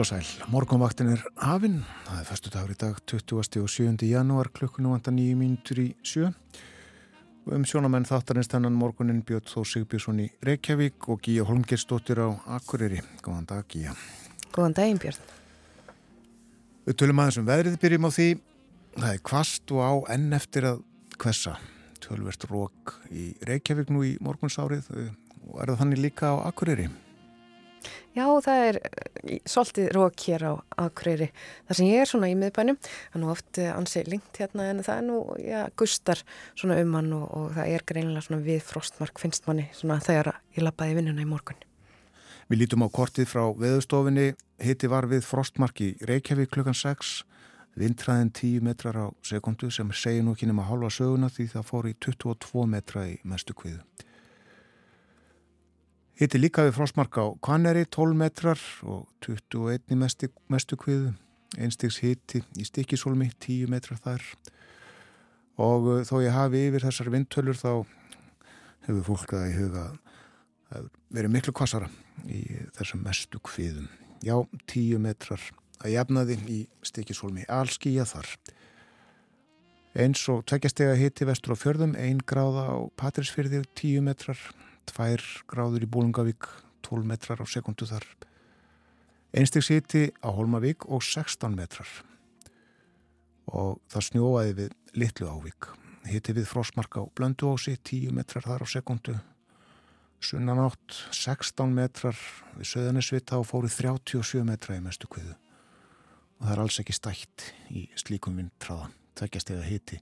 Heil og sæl, morgunvaktin er hafinn, það er fyrstu dagur í dag 20. og 7. janúar klukkunu vanda nýju mínutur í sjö og um sjónamenn þáttarins þennan morgunin Björn Þó Sigbjörnsson í Reykjavík og Gíja Holmgerstóttir á Akureyri. Góðan dag Gíja. Góðan daginn Björn. Við tölum aðeins um veðrið byrjum á því, það er kvast og á enn eftir að hvessa tölvert rók í Reykjavík nú í morgunsárið og er það þannig líka á Akureyri? Já, það er eh, svolítið rók hér á Akureyri. Það sem ég er svona í miðbænum, það er nú oft eh, ansið lengt hérna en það er nú, já, gustar svona um hann og, og það er greinilega svona við frostmark finnst manni svona þegar ég lappaði vinnuna í morgun. Við lítum á kortið frá veðustofinni, hitti var við frostmark í Reykjavík klukkan 6, vindræðin 10 metrar á sekundu sem segir nú ekki nema halva söguna því það fór í 22 metra í mestu kviðu. Hitti líka við frostmark á Kvaneri 12 metrar og 21 mestu, kviðu. Einstigs hitti í Stikisólmi 10 metrar þar. Og uh, þó ég hafi yfir þessar vindtölur þá hefur fólk að í huga verið miklu kvassara í þessum mestu kviðum. Já, 10 metrar að jafnaði í Stikisólmi. Allskíja þar. Eins og tveggjastega hitti vestur á fjörðum, 1 gráða á Patrísfyrði 10 metrar 2 gráður í Bólungavík 12 metrar á sekundu þar. Einstegs hiti á Holmavík og 16 metrar. Og það snjóaði við Littlu ávík hiti við Frosmark á Blönduósi 10 metrar þar á sekundu sunnanátt 16 metrar við Söðanesvita og fóri 37 metra í mestu kviðu. Og það er alls ekki stætt í slíkum vindtraða tveggjastega hiti.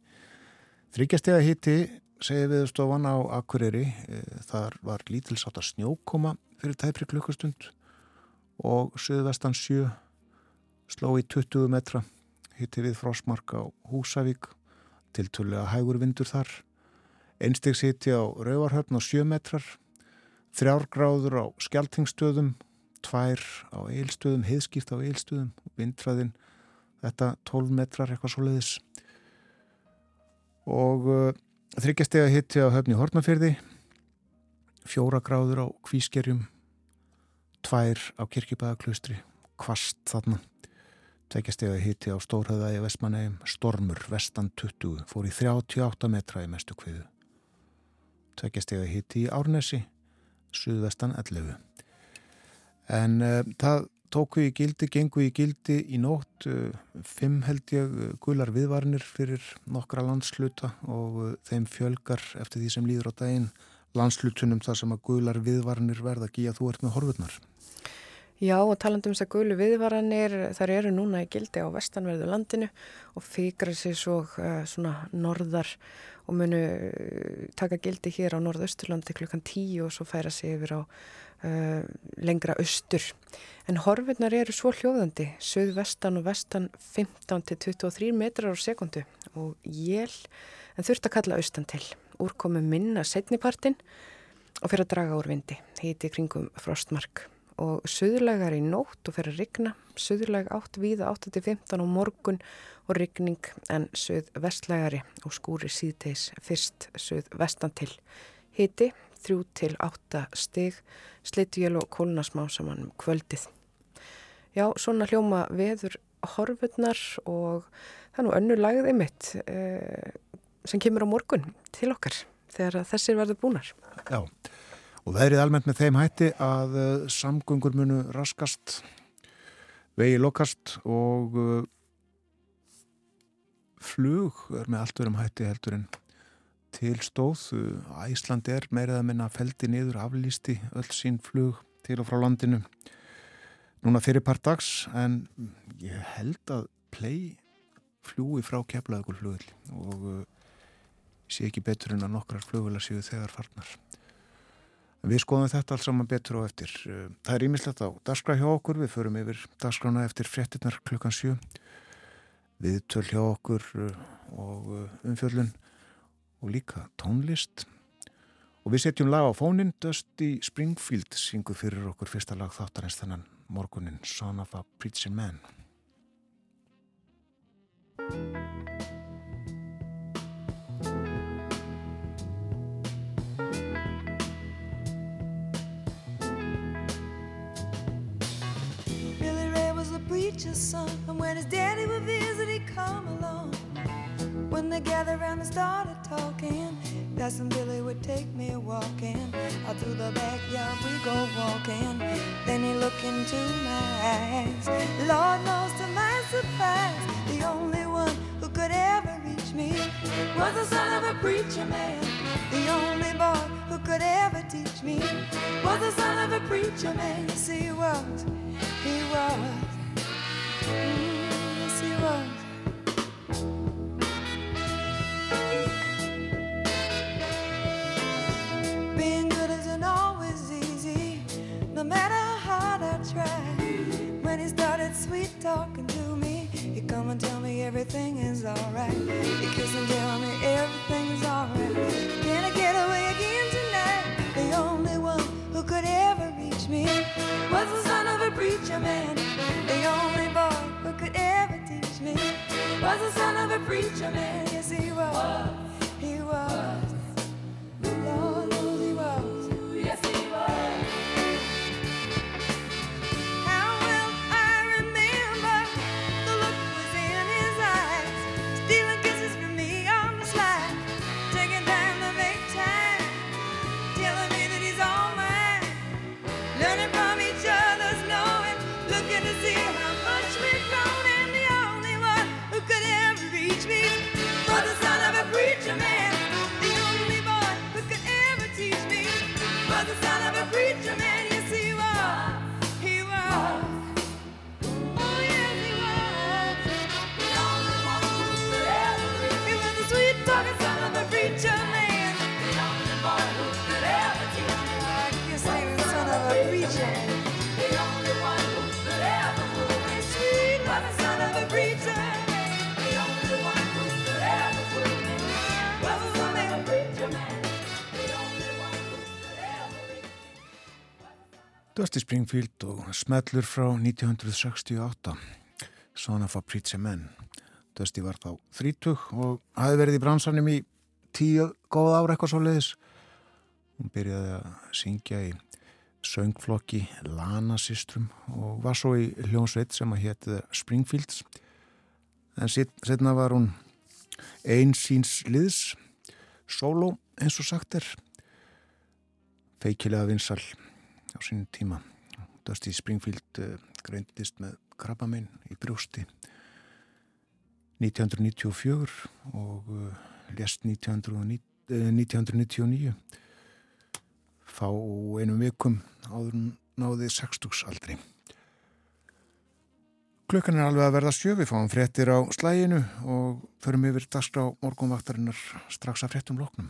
Þryggjastega hiti segir viðstofan á Akureyri eh, þar var lítilsátt að snjókoma fyrir tæpri klukkustund og söðvestan sjö sló í 20 metra hitti við frosmark á Húsavík til tullega hægur vindur þar. Einstegs hitti á Rauvarhöfn á 7 metrar þrjárgráður á Skeltingstöðum tvær á eilstöðum heiðskýrt á eilstöðum vindræðin þetta 12 metrar eitthvað svo leiðis og eh, þryggjastega hitti á höfni Hortnafyrði fjóra gráður á Kvískerjum tvær á Kirkibæðaklustri kvast þarna. Tveggjastega hitti á Stórhauðaði Vestmanægum stormur vestan 20 fór í 38 metra í mestu kviðu. Tveggjastega hitti í Árnesi suðvestan 11 en uh, það tóku í gildi, gengu í gildi í nótt, uh, fimm held ég uh, gular viðvarnir fyrir nokkra landsluta og uh, þeim fjölgar eftir því sem líður á daginn landslutunum þar sem að gular viðvarnir verða ekki að þú ert með horfurnar. Já og talandum þess að gulu viðvaranir þar eru núna í gildi á vestanverðu landinu og fikra sér svo uh, svona norðar og munu taka gildi hér á norðausturlandi klukkan tíu og svo færa sig yfir á uh, lengra austur. En horfurnar eru svo hljóðandi, söð-vestan og vestan 15-23 metrar á sekundu og jél, en þurft að kalla austan til. Úrkomu minna setnipartin og fyrir að draga úr vindi, heiti kringum frostmark og söðurlegar í nótt og fyrir að rigna, söðurleg átt víða 8-15 á morgun og rigning en söð vestlegari og skúri síðteis fyrst söð vestan til. Hiti 3-8 stig, slitjél og kólnasmá saman um kvöldið. Já, svona hljóma veður horfurnar og það er nú önnu lagðið mitt eh, sem kemur á morgun til okkar þegar þessir verður búnar. Já, og veðrið almennt með þeim hætti að uh, samgöngur munu raskast, vegi lokast og uh, flug er með allt verðum hætti heldur en til stóð. Æsland er meirað að minna feldi niður aflýsti öll sín flug til og frá landinu núna fyrir part dags en ég held að play fljúi frá keflaðugur flugil og uh, sé ekki betur en að nokkrar flugvila séu þegar farnar. Við skoðum þetta alls saman betur og eftir. Það er ímislegt á dagskrá hjá okkur, við förum yfir dagskrána eftir frettinnar klukkan 7. Við töl hjá okkur og umfjöllun og líka tónlist. Og við setjum lag á fónin, Dusty Springfield syngur fyrir okkur fyrsta lag þáttarins þennan morgunin, Son of a Preacher Man. Billy Ray was a preacher's son, and when his daddy would visit, he'd come along. Around and started talking, Cousin Billy would take me walking. Out through the backyard we go walking. Then he looked into my eyes. Lord knows to my surprise, the only one who could ever reach me was the son of a preacher man. The only boy who could ever teach me was the son of a preacher man. Yes, he was. He was. Mm, matter how I try. When he started sweet talking to me, he come and tell me everything is alright. He kiss and tell me everything is alright. Can I get away again tonight? The only one who could ever reach me was the son of a preacher man. The only boy who could ever teach me was the son of a preacher man. Yes, he was. He was. Dusty Springfield og smellur frá 1968 Son of a Preacher Man. Dusty var þá 30 og hafi verið í bransanum í tíu góð ára eitthvað svo leiðis hún byrjaði að syngja í söngflokki Lana Sistrum og var svo í hljónsveit sem að hétti Springfields. En setna var hún einsýns liðs solo eins og sagt er. Feikilega vinsal á sínum tíma. Dusty Springfield uh, greindist með krabbaminn í brjósti 1994 og lest 1909, uh, 1999 fá einum vikum áður náði 60 aldri. Klukkan er alveg að verða sjö, við fáum fréttir á slæginu og förum yfir dagskrá morgunvaktarinnar strax að fréttum loknum.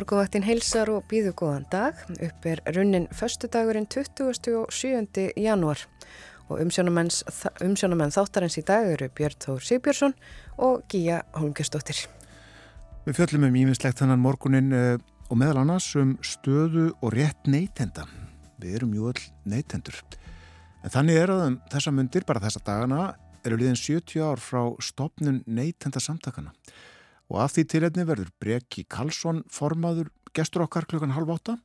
Morguvaktin heilsar og býðu góðan dag. Upp er runnin föstudagurinn 27. janúar og umsjónamenn þáttarins í dag eru Björn Þór Sigbjörnsson og Gíja Holmgjörnsdóttir. Við fjöllum um ímislegt þannan morgunin uh, og meðal annars um stöðu og rétt neytenda. Við erum jú öll neytendur. En þannig er að um þessa myndir, bara þessa dagana, eru liðin 70 ár frá stopnun neytenda samtakana. Og af því tilhefni verður Breki Karlsson formaður gestur okkar klukkan halv átta.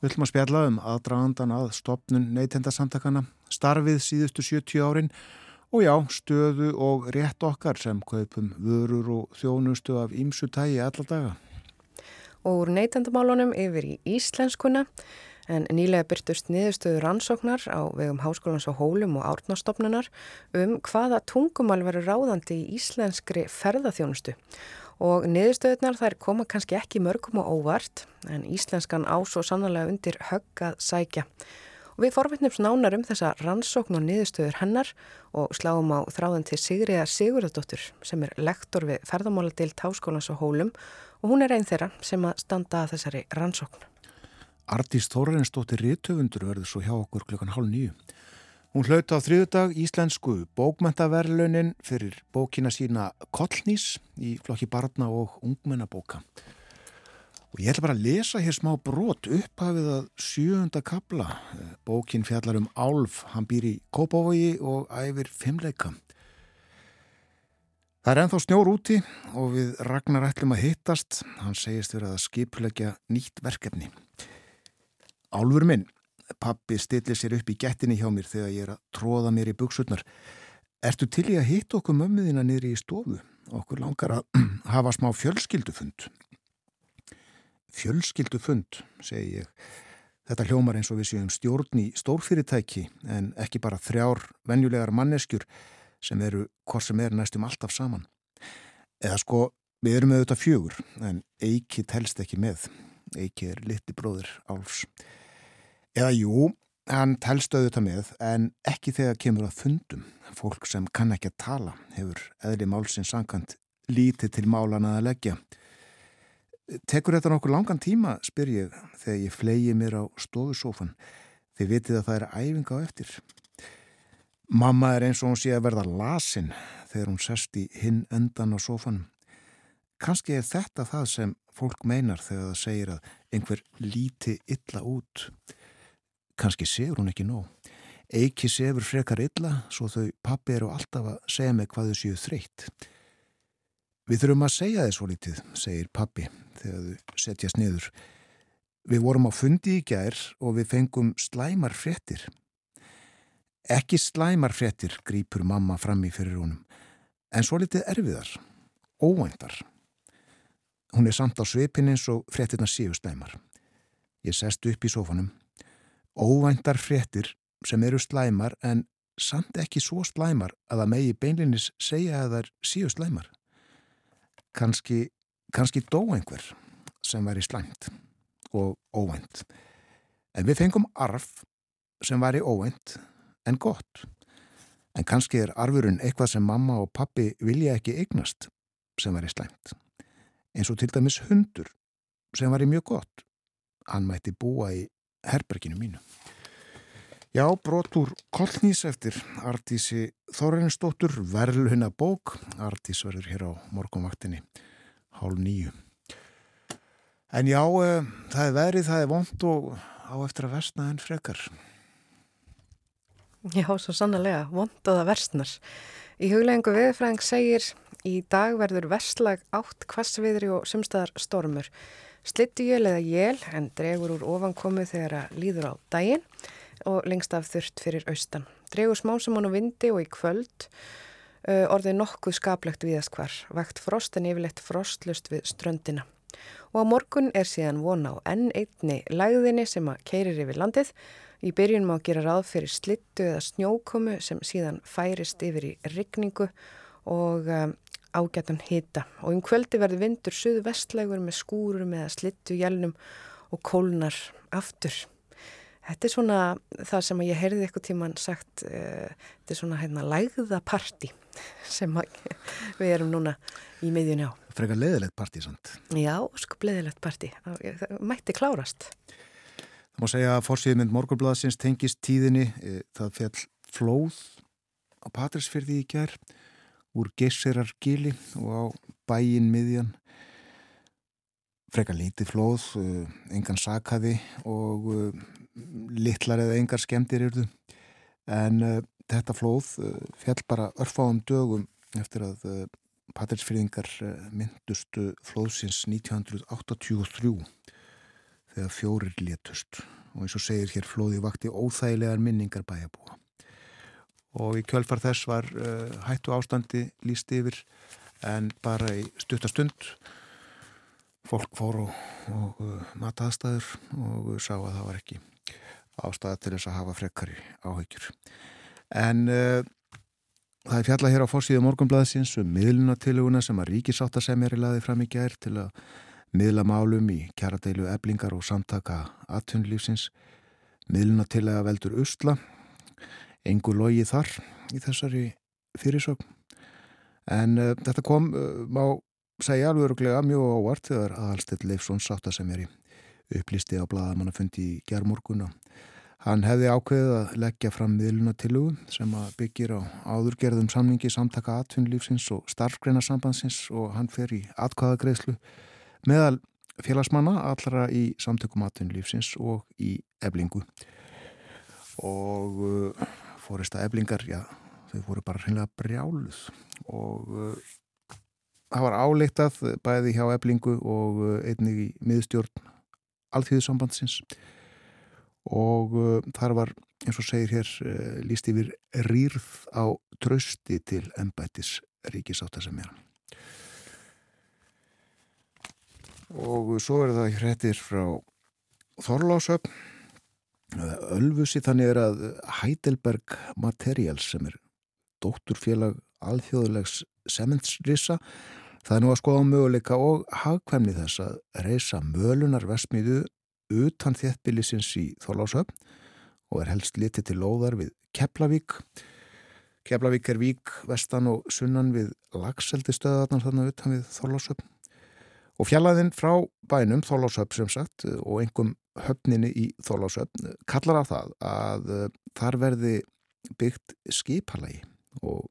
Við ætlum að spjalla um aðdragandan að stopnun neytenda samtakana, starfið síðustu 70 árin og já, stöðu og rétt okkar sem kaupum vörur og þjónustu af ímsu tægi alla daga. Og úr neytendamálunum yfir í íslenskuna en nýlega byrtust niðurstöðu rannsóknar á vegum Háskólans á Hólum og Árnastofnunar um hvaða tungumál verður ráðandi í íslenskri ferðaþjónustu og niðurstöðunar þær koma kannski ekki mörgum og óvart en íslenskan ás og sannlega undir höggað sækja. Og við forvittnum nánar um þessa rannsókn og niðurstöður hennar og sláum á þráðan til Sigriða Sigurðardóttur sem er lektor við ferðamáladeilt Háskólans á Hólum og hún er einn þeirra sem að standa að þessari rannsókn. Artís Þórarinsdóttir Rítöfundur verður svo hjá okkur klukkan hálf nýju. Hún hlaut á þriðudag íslensku bókmentaverlunin fyrir bókina sína Kollnís í flokki barna og ungmennabóka. Og ég ætla bara að lesa hér smá brot upphafið að sjöunda kabla. Bókin fjallar um Álf, hann býr í Kópavogi og æfir fimmleika. Það er enþá snjór úti og við Ragnar ætlum að hittast. Hann segist verið að skipleggja nýtt verkefni. Álfur minn, pappi stillir sér upp í gettinni hjá mér þegar ég er að tróða mér í buksurnar. Ertu til í að hitta okkur mömmuðina niður í stofu? Okkur langar að hafa smá fjölskyldufund. Fjölskyldufund, segi ég. Þetta hljómar eins og við séum stjórn í stórfyrirtæki en ekki bara þrjár venjulegar manneskjur sem eru hvort sem er næstum alltaf saman. Eða sko, við erum auðvitað fjögur en Eiki telst ekki með. Eiki er liti bróður Álfs. Eða jú, hann telst auðvitað með en ekki þegar kemur að fundum. Fólk sem kann ekki að tala hefur eðli málsins sankant lítið til málana að leggja. Tekur þetta nokkur langan tíma, spyr ég, þegar ég flegi mér á stofusófan. Þið vitið að það er æfinga á eftir. Mamma er eins og hún sé að verða lasin þegar hún sest í hinn endan á sófanum. Kanski er þetta það sem fólk meinar þegar það segir að einhver líti illa út. Kanski sefur hún ekki nóg. Eiki sefur frekar illa svo þau pappi eru alltaf að segja mig hvað þau séu þreytt. Við þurfum að segja þið svo lítið, segir pappi þegar þau setjast niður. Við vorum á fundi í gær og við fengum slæmar fréttir. Ekki slæmar fréttir, grýpur mamma fram í fyrir honum, en svo litið erfiðar, óvæntar. Hún er samt á svipin eins og fréttirna séu slæmar. Ég sest upp í sofanum. Óvæntar fréttir sem eru slæmar en samt ekki svo slæmar að það megi beinlinis segja að þær séu slæmar. Kanski, kanski dó einhver sem væri slæmt og óvænt. En við fengum arf sem væri óvænt en gott. En kannski er arfurinn eitthvað sem mamma og pappi vilja ekki eignast sem væri slæmt. Eins og til dæmis hundur sem væri mjög gott. Hann mætti búa í herberginu mínu. Já, brotur Kollnís eftir Artísi Þorrinsdóttur, verðluhuna bók. Artís verður hér á morgunvaktinni, hálf nýju. En já, uh, það er verið, það er vond og á eftir að versna en frekar. Já, svo sannlega, vond og það versnar. Í huglegingu viðfræðing segir í dag verður verslag átt kvassviðri og sumstaðar stormur. Slittujöl eða jél en dregur úr ofankomu þegar að líður á daginn og lengst af þurft fyrir austan. Dregur smásamann og vindi og í kvöld uh, orðið nokkuð skaplegt viðast hvar. Vakt frost en yfirleitt frostlust við ströndina. Og á morgun er síðan vona á enn einni lægðinni sem að keirir yfir landið. Í byrjun má gera ráð fyrir slittu eða snjókomu sem síðan færist yfir í rigningu og um, ágættan hita. Og um kvöldi verður vindur suðvestlegur með skúrum eða slittu jælnum og kólnar aftur. Þetta er svona það sem ég heyrði eitthvað tíman sagt, uh, þetta er svona hérna lægðaparti sem við erum núna í miðjunni á. Frekar leiðilegt partí, sant? Já, sko leiðilegt parti. Það mætti klárast. Það má segja að fórsýðmynd Morgurblaðsins tengist tíðinni. Það fjall flóð á Patrísfyrði í gær úr Geissirar gili og á bæin miðjan. Frekar lítið flóð, uh, engan sakaði og uh, litlar eða engar skemmtir yrðu en uh, þetta flóð uh, fjall bara örfáum dögum eftir að uh, Patrísfyrðingar uh, myndustu flóðsins 1983 þegar fjórir létust. Og eins og segir hér flóði vakti óþægilegar minningar bæjabúa og í kjölfar þess var uh, hættu ástandi líst yfir en bara í stuttastund fólk fór og, og uh, mataðstæður og uh, sá að það var ekki ástæða til þess að hafa frekkari áhyggjur. En uh, það er fjallað hér á fórsíðu morgunblæðsins um miðlunatiluguna sem að ríkisáttasemjari laði fram í gær til að miðla málum í kjaradeilu eblingar og samtaka atvinnlífsins miðlunatilega veldur usla engur logi þar í þessari fyrirsögn. En uh, þetta kom, uh, má segja alveg öruglega mjög ávart þegar aðalstill Leifsson sátta sem er í upplýsti á bladamannafundi í gerðmorguna hann hefði ákveðið að leggja fram miðlunatilugu sem byggir á áðurgerðum samningi samtaka atvinnlífsins og starfgreinasambansins og hann fer í atkvæðagreislu meðal félagsmanna allra í samtökum atvinnlífsins og í eblingu og uh, fórista eblingar, já, þau voru bara hreinlega brjáluð og uh, það var áleiktað bæði hjá eblingu og uh, einnig í miðstjórn alþýðusambandsins og uh, þar var eins og segir hér líst yfir rýrð á trösti til embættis ríkisáta sem er og svo er það hrettir frá Þorlásöp Ölfusi þannig er að Heidelberg Materials sem er dótturfélag alþjóðulegs sementsrissa það er nú að skoða möguleika og hagkvæmni þess að reysa mölunar vesmiðu utan þéttbílisins í Þorlásöp og er helst litið til lóðar við Keflavík. Keflavík er vík vestan og sunnan við lagseldi stöðarnar þarna utan við Þorlásöp og fjallaðinn frá bænum Þorlásöp sem sagt og engum höfninni í Þorlásöp kallar af það að uh, þar verði byggt skipalagi og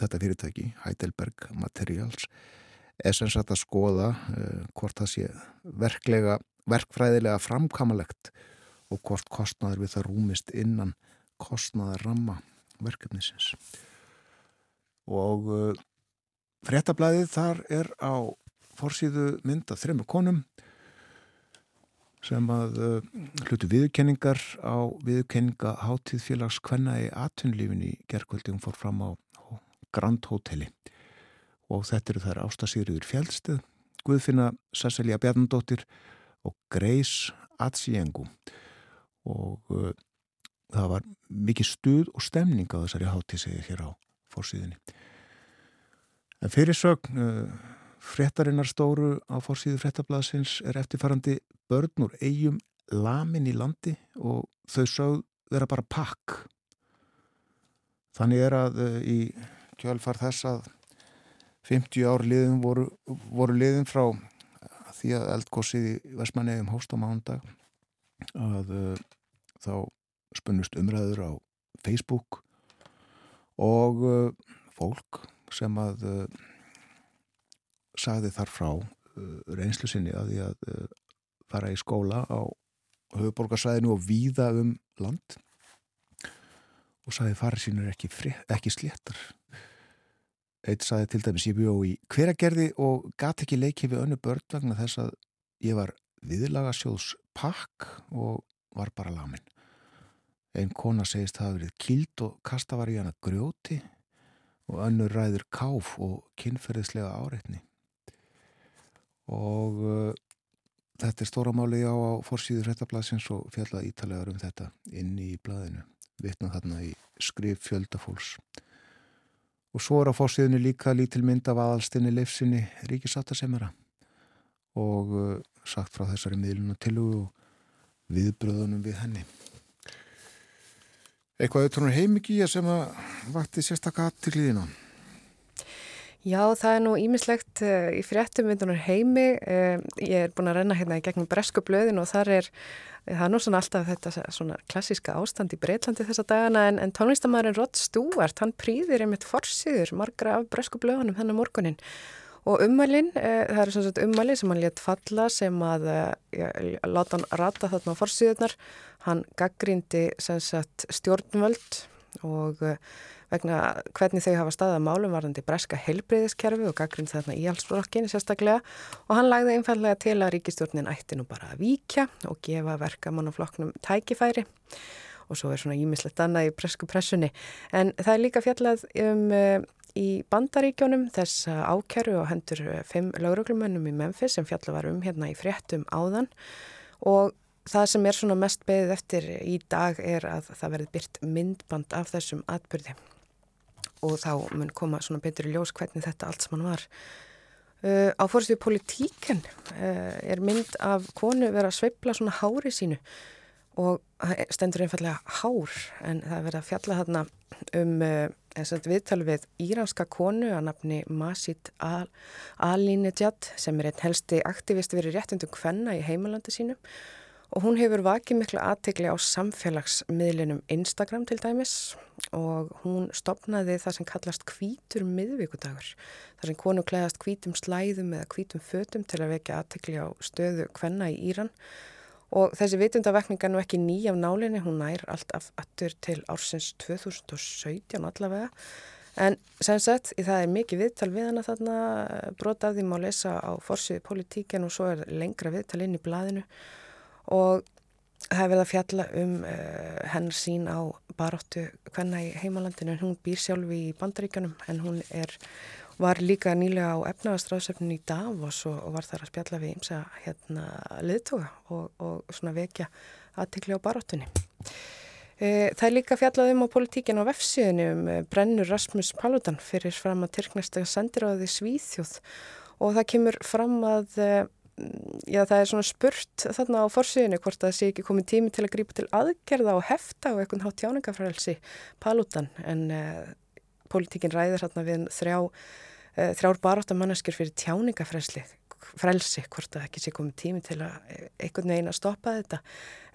þetta fyrirtæki, Heidelberg Materials, er sem sagt að skoða uh, hvort það sé verklega, verkfræðilega framkamalegt og hvort kostnaður við það rúmist innan kostnaðar ramma verkefnisins. Og uh, fréttablaðið þar er á forsýðu mynda þremmu konum sem að uh, hlutu viðurkenningar á viðurkenninga hátíð félags kvenna í gerkvöldi hún fór fram á, Grand Hoteli. Og þetta eru þær Ástasýriður Fjálstuð, Guðfinna Sesselja Bjarnadóttir og Grace Atsiengu. Og uh, það var mikið stuð og stemning á þessari hátíð segir hér á fórsýðinni. En fyrirsögn uh, fréttarinnar stóru á fórsýðu fréttablasins er eftirfarandi börn úr eigum lamin í landi og þau sögð vera bara pakk. Þannig er að uh, í kjálfar þess að 50 ár liðin voru, voru liðin frá því að eldgósið í Vestmannegjum hóst á mándag að uh, þá spunnust umræður á Facebook og uh, fólk sem að uh, sagði þar frá reynslu sinni að því að fara í skóla á höfuborgarsvæðinu og víða um land. Og sagði farið sínur ekki, ekki sléttar. Eitt sagði til dæmis ég bjó í hveragerði og gati ekki leikið við önnu börn vegna þess að ég var viðlaga sjóðs pakk og var bara lamin. Einn kona segist það að verið kild og kasta var í hana grjóti og önnur ræður káf og kynferðislega áreitni og uh, þetta er stóra máli á, á fórsýður hrettablasins og fjallað ítalegar um þetta inn í blaðinu, vitna þarna í skrif fjöldafólks og svo er á fórsýðinu líka lítil mynd af aðalstinni leifsinni ríkisáttasemjara og uh, sagt frá þessari miðlun og tilugu og viðbröðunum við henni. Eitthvað auðvitað heimiki sem að vakti sérstakka til líðina Já, það er nú ímislegt uh, í fréttum myndunar heimi. Uh, ég er búin að renna hérna í gegnum bresku blöðin og þar er, það er nú svona alltaf þetta svona klassíska ástand í Breitlandi þessa dagana en, en tónlistamæðurinn Rod Stewart, hann prýðir einmitt forsiður margra af bresku blöðunum þennan morgunin. Og ummælinn, uh, það eru svona ummæli sem hann létt falla sem að láta hann rata þarna á forsiðurnar. Hann gaggrindi stjórnvöld og vegna hvernig þau hafa staðað málum varðandi breska heilbreyðiskerfi og gaggrind þarna í allsflokkinni sérstaklega. Og hann lagði einfallega til að ríkistjórnin ætti nú bara að víkja og gefa verkamannaflokknum tækifæri. Og svo er svona ímislegt annað í bresku pressunni. En það er líka fjallað um uh, í bandaríkjónum þess ákjæru og hendur fimm lauruglumönnum í Memphis sem fjallað var um hérna í fréttum áðan. Og Það sem er svona mest beðið eftir í dag er að það verði byrt myndband af þessum atbyrði og þá mun koma svona betur í ljós hvernig þetta allt sem hann var. Uh, á fórstíðu politíken uh, er mynd af konu verið að sveipla svona hári sínu og stendur einfallega hár en það verið að fjalla þarna um uh, viðtal við íranska konu að nafni Masid Al Alinejad sem er einn helsti aktivist verið réttundum hvenna í heimalandi sínum og hún hefur vakið miklu aðtegli á samfélagsmiðlinum Instagram til dæmis. Og hún stopnaði það sem kallast kvítur miðvíkudagur þar sem konu klæðast kvítum slæðum eða kvítum fötum til að vekja aðtegli á stöðu hvenna í Íran. Og þessi vitundavekning er nú ekki ný af nálinni, hún nær allt aftur til ársins 2017 allavega. En sem sagt það er mikið viðtal við hana þarna brot af því má lesa á forsiði politíkin og svo er lengra viðtal inn í blaðinu og það hefur verið að fjalla um uh, hennar sín á baróttu hvenna í heimalandinu en hún býr sjálfi í bandaríkanum en hún er, var líka nýlega á efnaðastráðsöfnun í Davos og, og var þar að spjalla við ímsa hérna liðtoga og, og svona vekja aðtikli á baróttunni. Uh, það er líka fjallað um á politíkin á vefsíðinu um uh, brennur Rasmus Paludan fyrir fram að Tyrknesta sendiráði Svíþjóð og það kemur fram að já það er svona spurt þarna á forsíðinu hvort það sé ekki komið tími til að grípa til aðgerða og hefta og eitthvað hát tjáningafrælsi palútan en uh, politíkin ræðir þarna við þrjá, uh, þrjár baráttamannaskjur fyrir tjáningafrælsi frælsi hvort það ekki sé komið tími til að eh, einhvern veginn að stoppa þetta.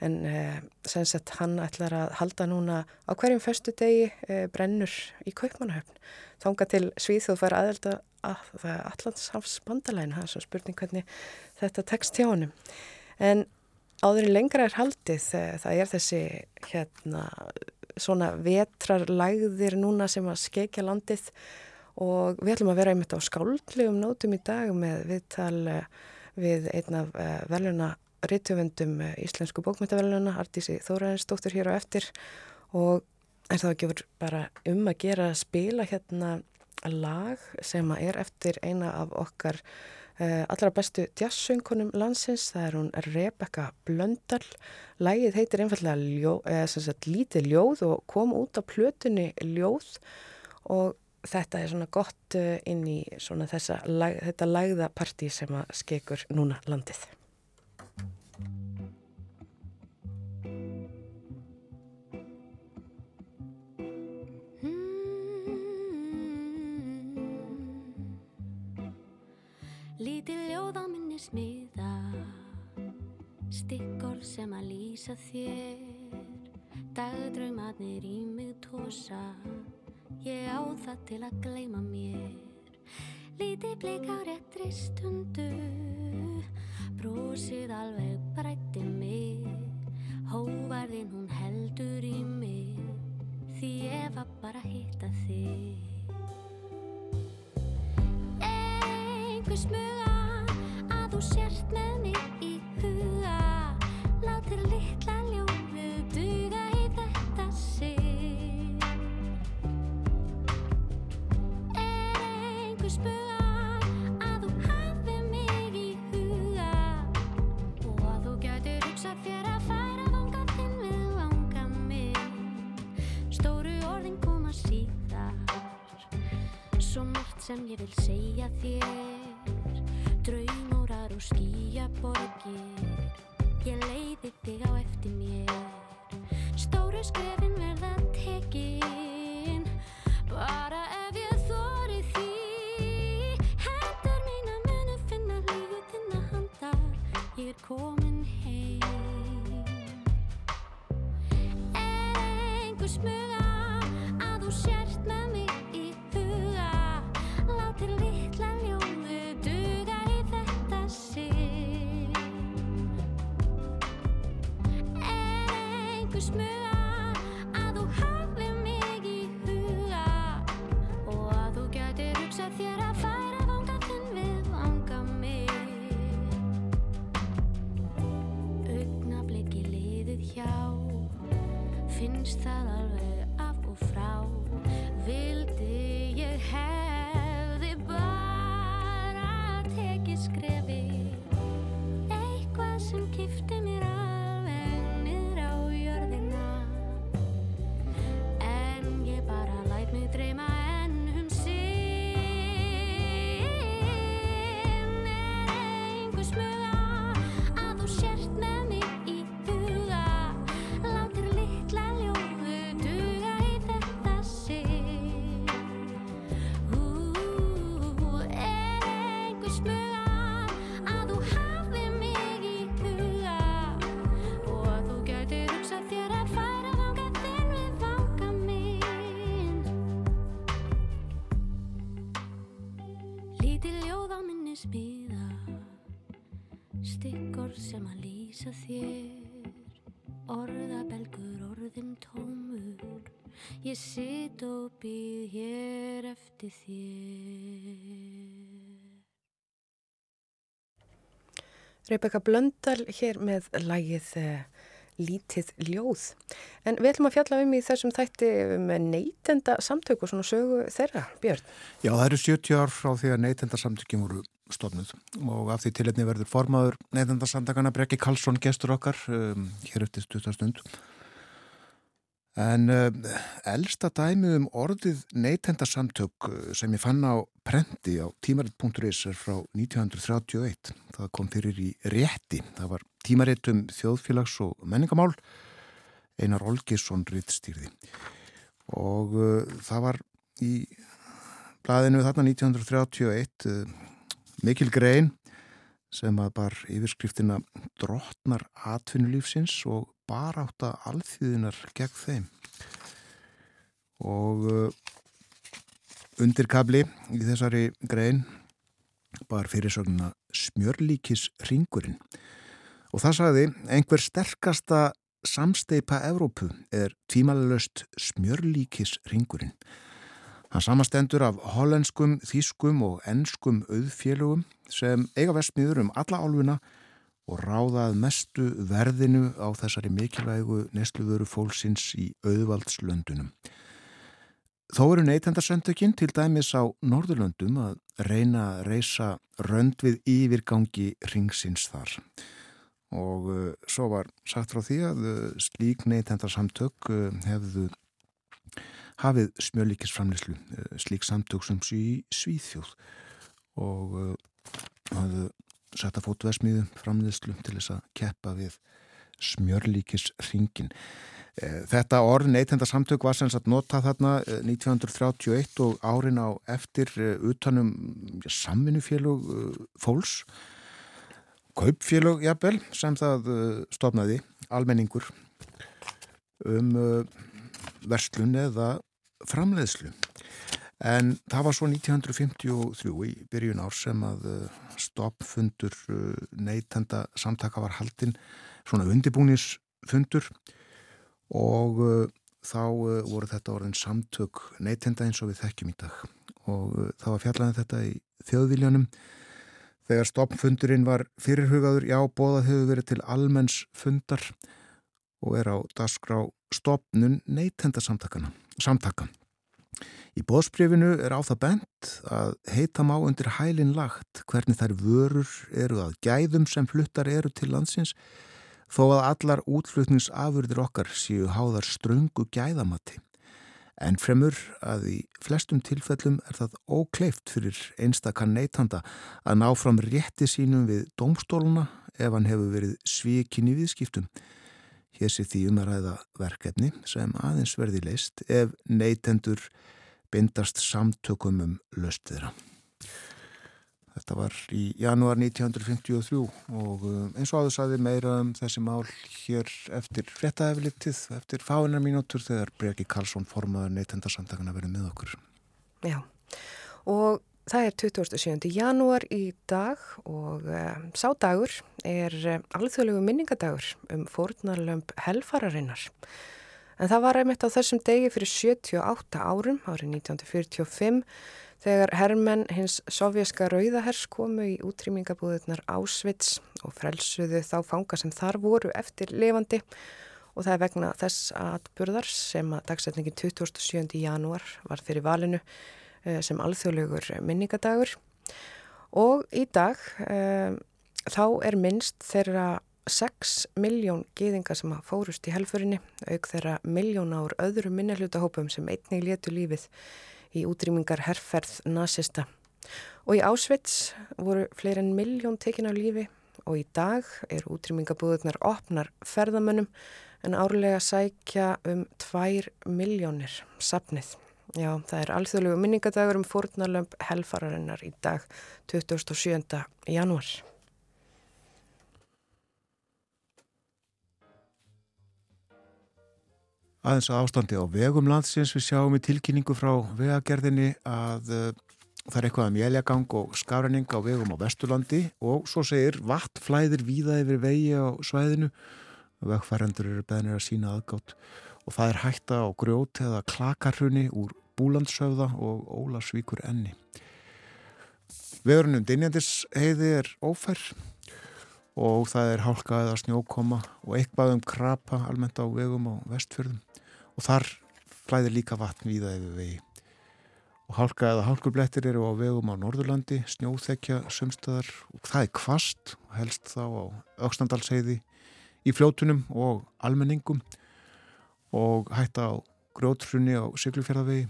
En uh, sem sagt hann ætlar að halda núna á hverjum förstu degi brennur í Kaupmannahöfn þánga til Svíþjóð fær aðelda að það er Allandshafs bandalæn það er svo spurning hvernig þetta tekst hjá honum. En áður í lengra er haldið það er þessi hérna svona vetrarlægðir núna sem að skekja landið og við ætlum að vera einmitt á skáldlegum nótum í dag með viðtal eh, við einn af eh, veluna rítvöndum eh, Íslensku bókmyndaveluna Artísi Þóraðinsdóttur hér á eftir. Og er það ekki verið bara um að gera að spila hérna lag sem er eftir eina af okkar allra bestu jazzsöngunum landsins, það er hún Rebecca Blöndal, lægið heitir einfallega ljó, sagt, lítið ljóð og kom út á plötunni ljóð. Og þetta er svona gott uh, inn í svona þessa, þetta lægðapartí sem að skekur núna landið. Lítið ljóð á minni smiða Stikkorð sem að lýsa þér. Dagdraumadnir í mig tósa Ég á það til að gleima mér. Lítið blik á réttri stundu. Brósið alveg brætti mig. Hóvarðin hún heldur í mig. Því ég var bara að hitta þig. Einhver smuga að þú sért með mig í huga. Látir litla sem ég vil segja þér. Draumórar og skýjaborgir Ég leiði þig á eftir mér. Stóru skrefin verða tekin Bara ef ég þóri því. Hættar mín að munu finna líðin að handa Ég er komin heim. Er einhver smuga að þú sér me Ég sit og býð hér eftir þér Rebecca Blöndal hér með lagið uh, Lítið ljóð. En við ætlum að fjalla um í þessum þætti með neytenda samtök og svona sögu þeirra, Björn. Já, það eru 70 ár frá því að neytendarsamtökin voru stofnuð og af því tilhefni verður formaður neytendarsamtakana Brekki Karlsson gestur okkar um, hér eftir stutastund. En um, elsta dæmi um orðið neytendarsamtök uh, sem ég fann á prenti á tímarit.is er frá 1931. Það kom fyrir í rétti. Það var tímarit um þjóðfélags og menningamál. Einar Olgesson rittstýrði. Og uh, það var í blaðinu þarna 1931 uh, mikil grein sem bar yfirskriftina drottnar atvinnulífsins og barátta alþýðinar gegn þeim. Og uh, undirkabli í þessari grein bar fyrirsögnuna smjörlíkis ringurinn. Og það sagði einhver sterkasta samsteipa Evrópu er tímalöst smjörlíkis ringurinn. Hann samastendur af hollenskum, þýskum og enskum auðfélögum sem eiga vestmiður um alla álfuna og ráðað mestu verðinu á þessari mikilvægu nestluvöru fólksins í auðvaldslöndunum. Þó eru neytendarsöndökin til dæmis á Norðurlöndum að reyna að reysa rönd við yfirgangi ringsins þar. Og uh, svo var sagt frá því að uh, slík neytendarsamtök uh, hefðu hafið smjörlíkisframlislu, slík samtök sem sé í Svíþjóð og hafðu sett að fótu versmiðu framlislu til þess að keppa við smjörlíkisringin. Þetta orð neytendarsamtök var sem sagt notað þarna 1931 og árin á eftir utanum ja, samvinnufélug fólks, kaupfélug jafnvel sem það stofnaði almenningur um verslun eða framleiðslu. En það var svo 1953 í byrjun ár sem að stoppfundur neytenda samtaka var haldinn, svona undibúnisfundur og þá voru þetta orðin samtök neytenda eins og við þekkjum í dag. Og það var fjallaðið þetta í þjóðviljanum. Þegar stoppfundurinn var fyrirhugaður, já, bóðað hefur verið til almenns fundar og er á dasgrá stopnun neytenda. Samtaka. Í bóðsbrifinu er á það bent að heita má undir hælinn lagt hvernig þær vörur eru að gæðum sem fluttar eru til landsins þó að allar útflutningsafurðir okkar séu háðar ströngu gæðamatti. En fremur að í flestum tilfellum er það ókleift fyrir einstakann neytanda að ná fram rétti sínum við domstóluna ef hann hefur verið svíkin í viðskiptum. Hér sé því um að ræða verkefni sem aðeins verði leist ef neytendur bindast samtökum um löst þeirra. Þetta var í janúar 1953 og eins og áður saði meira um þessi mál hér eftir frettæflitið, eftir fáinar mínútur þegar Breki Karlsson formaður neytendarsamtakana verið með okkur. Já, og Það er 27. janúar í dag og uh, sá dagur er uh, alþjóðlegu minningadagur um fórnarlömp helfararinnar. En það var einmitt á þessum degi fyrir 78 árum, árið 1945, þegar herrmenn hins sovjaska rauðahers komu í útrýmingabúðunar Ásvits og frelsuðu þá fanga sem þar voru eftir levandi og það er vegna þess atburðar sem að dagsetningin 27. janúar var fyrir valinu eh, sem alþjóðlegur minningadagur og í dag um, þá er minnst þeirra 6 miljón gýðinga sem fórust í helfurinni auk þeirra miljóna úr öðru minnahlutahópum sem einnig létu lífið í útrýmingar herrferð nazista. Og í Ásvits voru fleiri en miljón tekin á lífi og í dag er útrýmingabúðunar opnar ferðamönnum en árlega sækja um 2 miljónir sapnið. Já, það er alþjóðlegu minningadagur um fórnarlömp helfararinnar í dag 27. janúar. Aðeins að ástandi á vegum landsins. Við sjáum í tilkynningu frá vegagerðinni að uh, það er eitthvað um jæljagang og skafræning á vegum á Vesturlandi og svo segir vatn flæðir víða yfir vegi á svæðinu. Vegfærandur eru beðnir að sína aðgátt og það er hætta á grjót eða klakarhunni úr Búlandshöfða og Ólasvíkur enni. Vegurinnum Dinjandis heiði er ófær og það er hálka eða snjókoma og eitthvað um krapa almennt á vegum á vestfjörðum og þar flæðir líka vatn víða yfir vegi. Og hálka eða hálkurblettir eru á vegum á Norðurlandi, snjóþekja, sumstöðar og það er kvast og helst þá á Öksnandalsheiði í fljótunum og almenningum og hætta á grjótrunni á Siglufjörðavegi.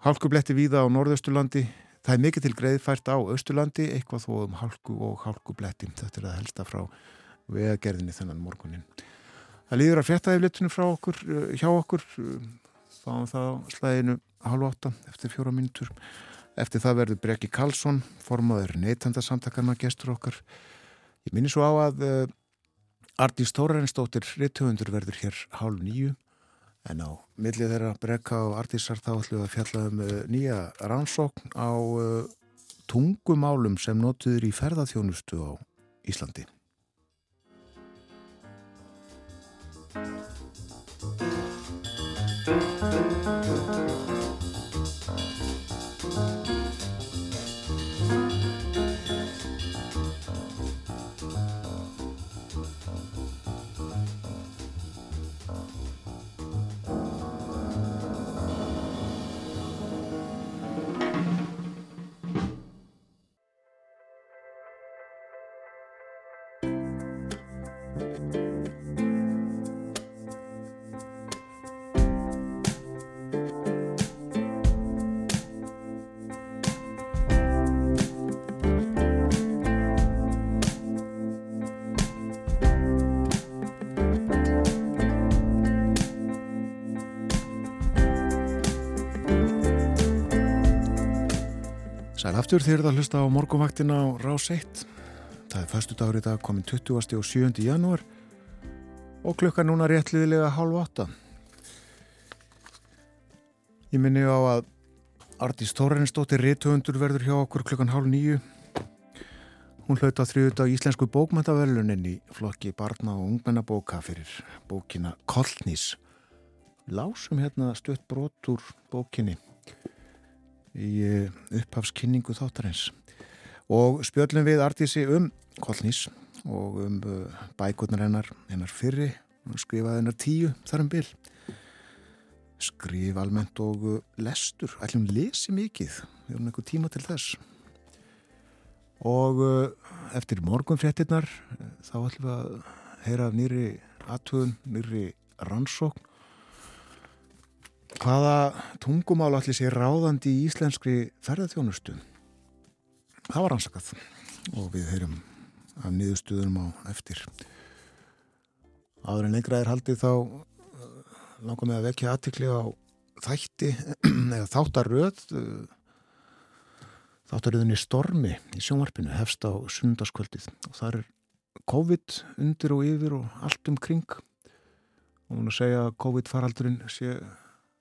Hálkubletti víða á Norðausturlandi Það er mikið til greiðfært á Östurlandi, eitthvað þó um hálku og hálkubletti. Þetta er að helsta frá vegagerðinni þennan morgunin. Það líður að fréttaðifléttinu frá okkur, eh, hjá okkur, fáum það á slæðinu halv átta eftir fjóra mínutur. Eftir það verður Breki Karlsson, formaður neytandasamtakarna gestur okkar. Ég minni svo á að uh, Artís Tórarinsstóttir Ritthöfundur verður hér hálf nýju En á millið þeirra brekka og artísar þá ætlum við að fjalla um uh, nýja rannsókn á uh, tungumálum sem notuður í ferðarþjónustu á Íslandi. Aftur þeir það hlusta á morgunvaktina á Rás 1. Það er förstu dagur í dag komin 20. og 7. janúar og klukka núna réttliðilega hálf 8. Ég minni á að Artís Þórensdóttir Ritthöfundur verður hjá okkur klukkan hálf 9. Hún hlaut á þriðut á Íslensku bókmæntavelunin í flokki barna og ungmennabóka fyrir bókina Kollnís. Lásum hérna stutt brot úr bókinni í upphafskynningu þáttarins. Og spjöllum við Artísi um Kollnís og um bækurnar hennar hennar fyrri skrifaði hennar tíu þar um bil. Skrif almennt og lestur. Ætlum lesi mikið? Við erum eitthvað tíma til þess? Og eftir morgunfréttinnar þá ætlum við að heyra af nýri aðtöðun, nýri rannsókn Hvaða tungumál allir sé ráðandi í íslenskri ferðarþjónustu? Það var ansakað og við heyrum af niðurstuðunum á eftir. Áður en lengra er haldið þá langar með að vekja aðtikli á þætti eða þáttaröð þáttaröðinni Stormi í sjónvarpinu hefst á sundarskvöldið og það er COVID undir og yfir og allt um kring og hún að segja að COVID faraldurinn sé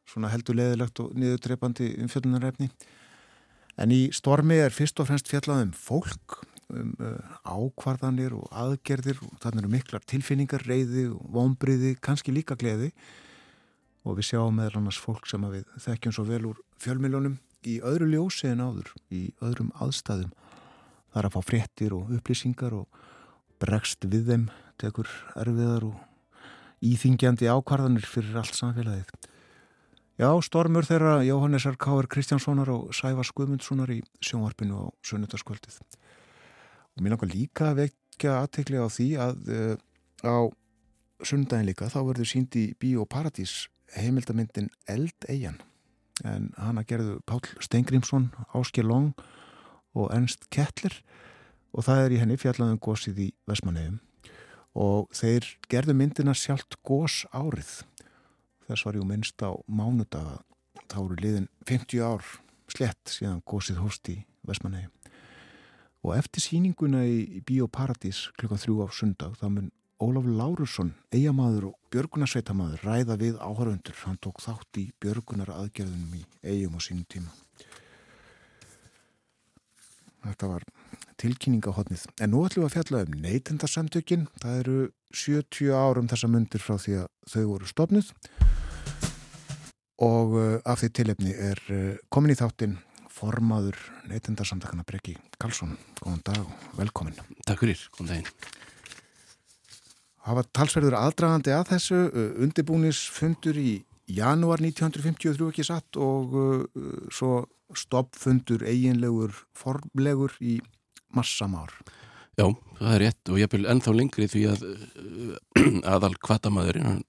svona heldur leðilegt og niðurdreipandi umfjöldunarefni En í stormi er fyrst og fremst fjallað um fólk, um uh, ákvarðanir og aðgerðir og þannig eru miklar tilfinningar, reyði vonbriði, kannski líka gleði og við sjáum meðal annars fólk sem við þekkjum svo vel úr fjölmiljónum í öðru ljósi en áður, í öðrum aðstæðum. Það er að fá fréttir og upplýsingar og bregst við þeim, tekur erfiðar og íþingjandi ákvarðanir fyrir allt samfélagið. Já, stormur þeirra Jóhannesar K.R. Kristjánssonar og Sævar Guðmundssonar í sjónvarpinu á sunnutaskvöldið. Og mér langar líka að vekja aðtekli á því að uh, á sunnudagin líka þá verður sínd í Bíó Paradís heimildamindin Eld Eyjan en hana gerðu Pál Steingrímsson, Áskir Long og Ernst Kettler og það er í henni fjallaðum gósið í Vesmanegum og þeir gerðu myndina sjálft gós árið þess var jú minnst á mánudaga þá eru liðin 50 ár slett síðan gósið hóst í Vesmanegum og eftir síninguna í, Bíóparadís klukkan þrjú á sundag þá mun Ólaf Lárusson, eigamaður og björgunarsveitamaður ræða við áhörundur. Hann tók þátt í björgunar aðgerðunum í eigum á sínum tíma. Þetta var tilkynningahotnið. En nú ætlum við að fjalla um neytendarsamtökin. Það eru 70 árum þessa myndir frá því að þau voru stopnuð og uh, af því tilefni er uh, komin í þáttin formaður neytendarsamtakana Breki Karlsson. Góðan dag og velkomin. Takk fyrir, góðan daginn. Var talsverður aðdragandi að þessu uh, undirbúnisfundur í janúar 1953 ekki satt og uh, svo stoppfundur eiginlegur formlegur í massamár. Já, það er rétt og ég vil ennþá lengri því að aðal kvatamæðurinn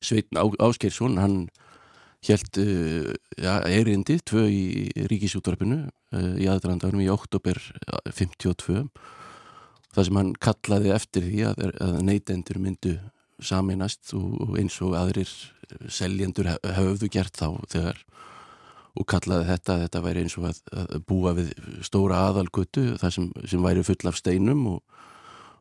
Sveitn Áskeirsson hann held uh, ja, erindi tvö í ríkisútvarpinu uh, í aðdragandagunum í oktober 52 það sem hann kallaði eftir því að, að neytendur myndu saminast og, eins og aðrir seljendur höfðu gert þá þegar og kallaði þetta, þetta væri eins og að, að búa við stóra aðalgötu það sem, sem væri full af steinum og,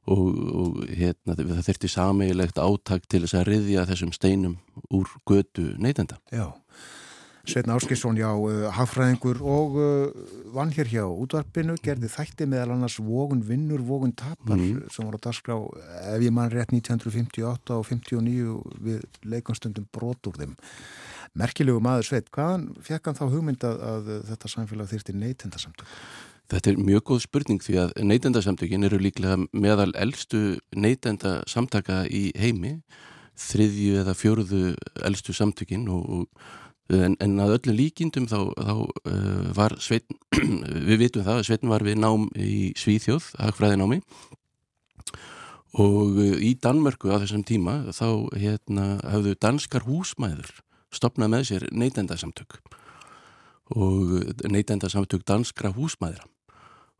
og, og hérna, það þurfti sameigilegt áttak til þess að riðja þessum steinum úr götu neytenda. Já, Sveitn Áskilsson, já, uh, hagfræðingur og uh, vann hér hjá útvarpinu, gerði þætti meðal annars vogun vinnur, vogun tapar Mhm. sem voru að dagskrá, ef ég mann rétt 1958 og 59 við leikunstundum brot úr þeim. Merkilegu maður Sveit, hvaðan fekk hann þá hugmynd að, að þetta samfélag þyrti neytendasamtök? Þetta er mjög góð spurning því að neytendasamtökin eru líklega meðal eldstu neytendasamtaka í heimi, þriðju eða fjóruðu eldstu samtökin og, og En, en að öllu líkindum þá, þá uh, var Sveitn, við vitum það að Sveitn var við nám í Svíþjóð, hagfræðinámi. Og uh, í Danmörku á þessum tíma þá hérna, hafðu danskar húsmæður stopnað með sér neytendasamtök. Og neytendasamtök danskra húsmæðra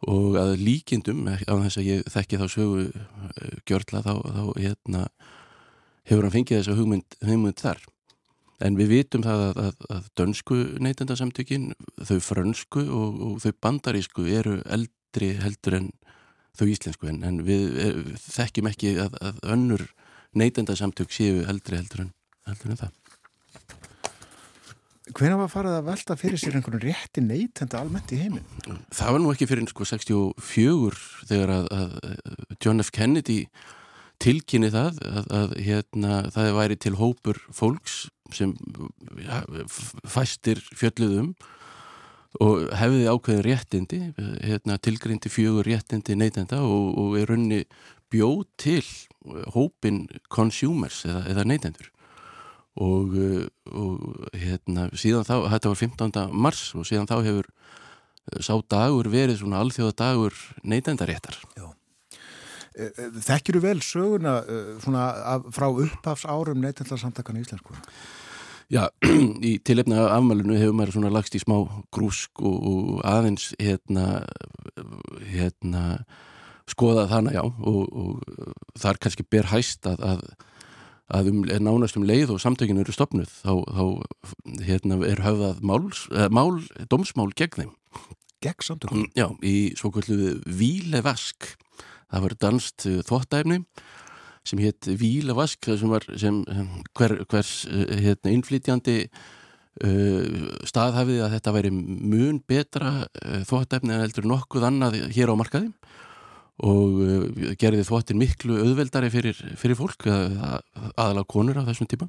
og að líkindum, á þess að ég þekki þá sögu uh, gjörla þá, þá hérna, hefur hann fengið þessa hugmynd, hugmynd þar En við vitum það að, að, að dönsku neytendasamtökin, þau frönsku og, og þau bandarísku eru eldri heldur en þau íslensku en, en við er, þekkjum ekki að, að önnur neytendasamtök séu eldri heldur en, heldur en það. Hvenær var farið að velta fyrir sér einhvern rétti neytenda almennt í heiminn? Það var nú ekki fyrir sko 64 þegar að, að John F. Kennedy tilkynni það að, að hérna, það væri til hópur fólks sem ja, fæstir fjöldluðum og hefði ákveðin réttindi hérna, tilgrindi fjögur réttindi neytenda og, og er runni bjóð til hópin consumers eða, eða neytendur og, og hérna, síðan þá, þetta var 15. mars og síðan þá hefur sá dagur verið svona alþjóða dagur neytendaréttar Já. Þekkir þú vel söguna uh, svona, af, frá upphafs árum neytendarsamtakana í Íslensku? Já, í tilefna afmælunu hefur maður svona lagst í smá grúsk og, og aðeins hérna, hérna skoða þannig já og, og það er kannski ber hæst að, að, að um, nánast um leið og samtökinu eru stopnuð þá, þá hérna, er höfðað máls, eh, mál, domsmál gegn þeim. Gegn samtökum? Já, í svo kvöldu Vílevask það var danst þvóttæfni sem hétt Vílevask sem var sem hver, hvers hérna, innflytjandi uh, staðhafið að þetta væri mun betra uh, þvóttefni en heldur nokkuð annað hér á markaði og uh, gerði þvóttin miklu auðveldari fyrir, fyrir fólk, aðalega konur á þessum tíma.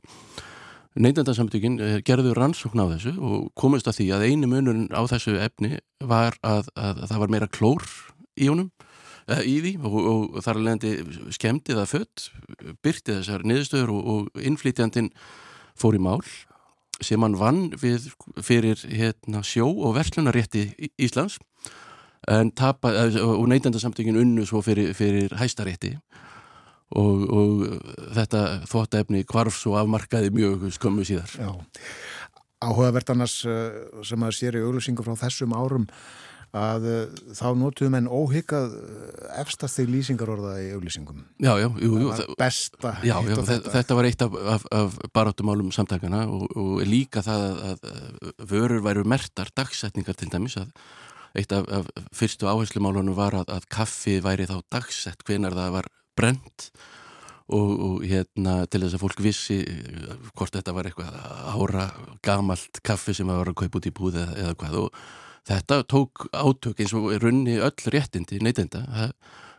Neytendasamtökin uh, gerðu rannsókn á þessu og komist að því að einu munurinn á þessu efni var að, að, það var meira klór í honum uh, í því og, og þar alvegandi skemmti það fött, byrti þessar niðurstöður og, og innflytjandin fór í mál sem hann vann við fyrir hérna, sjó og verslunarétti Íslands en tapa, eh, og neytendasamtökin unnu svo fyrir, fyrir hæstarétti og, og þetta þvóttaefni hvarf svo afmarkaði mjög skömmu síðar. Já, áhugavert annars uh, sem að sér í auglýsingu frá þessum árum að þá notuðu menn óhyggað efstast þegar lýsingarorða í auglýsingum. Já, já, jú, jú, Það var besta Já, já og þetta. þetta var eitt af, af, af baráttumálum samtakana og, og líka það að, að vörur væru mertar dagsetningar til dæmis að eitt af, af fyrstu áherslumálunum var að, að kaffi væri þá dagsett hvenar það var brent og, og hérna til þess að fólk vissi eh, hvort þetta var eitthvað ára gamalt kaffi sem að var að kaupa út í búð eða, eða hvað. Og þetta tók átök eins og runni öll réttindi neytenda. Það,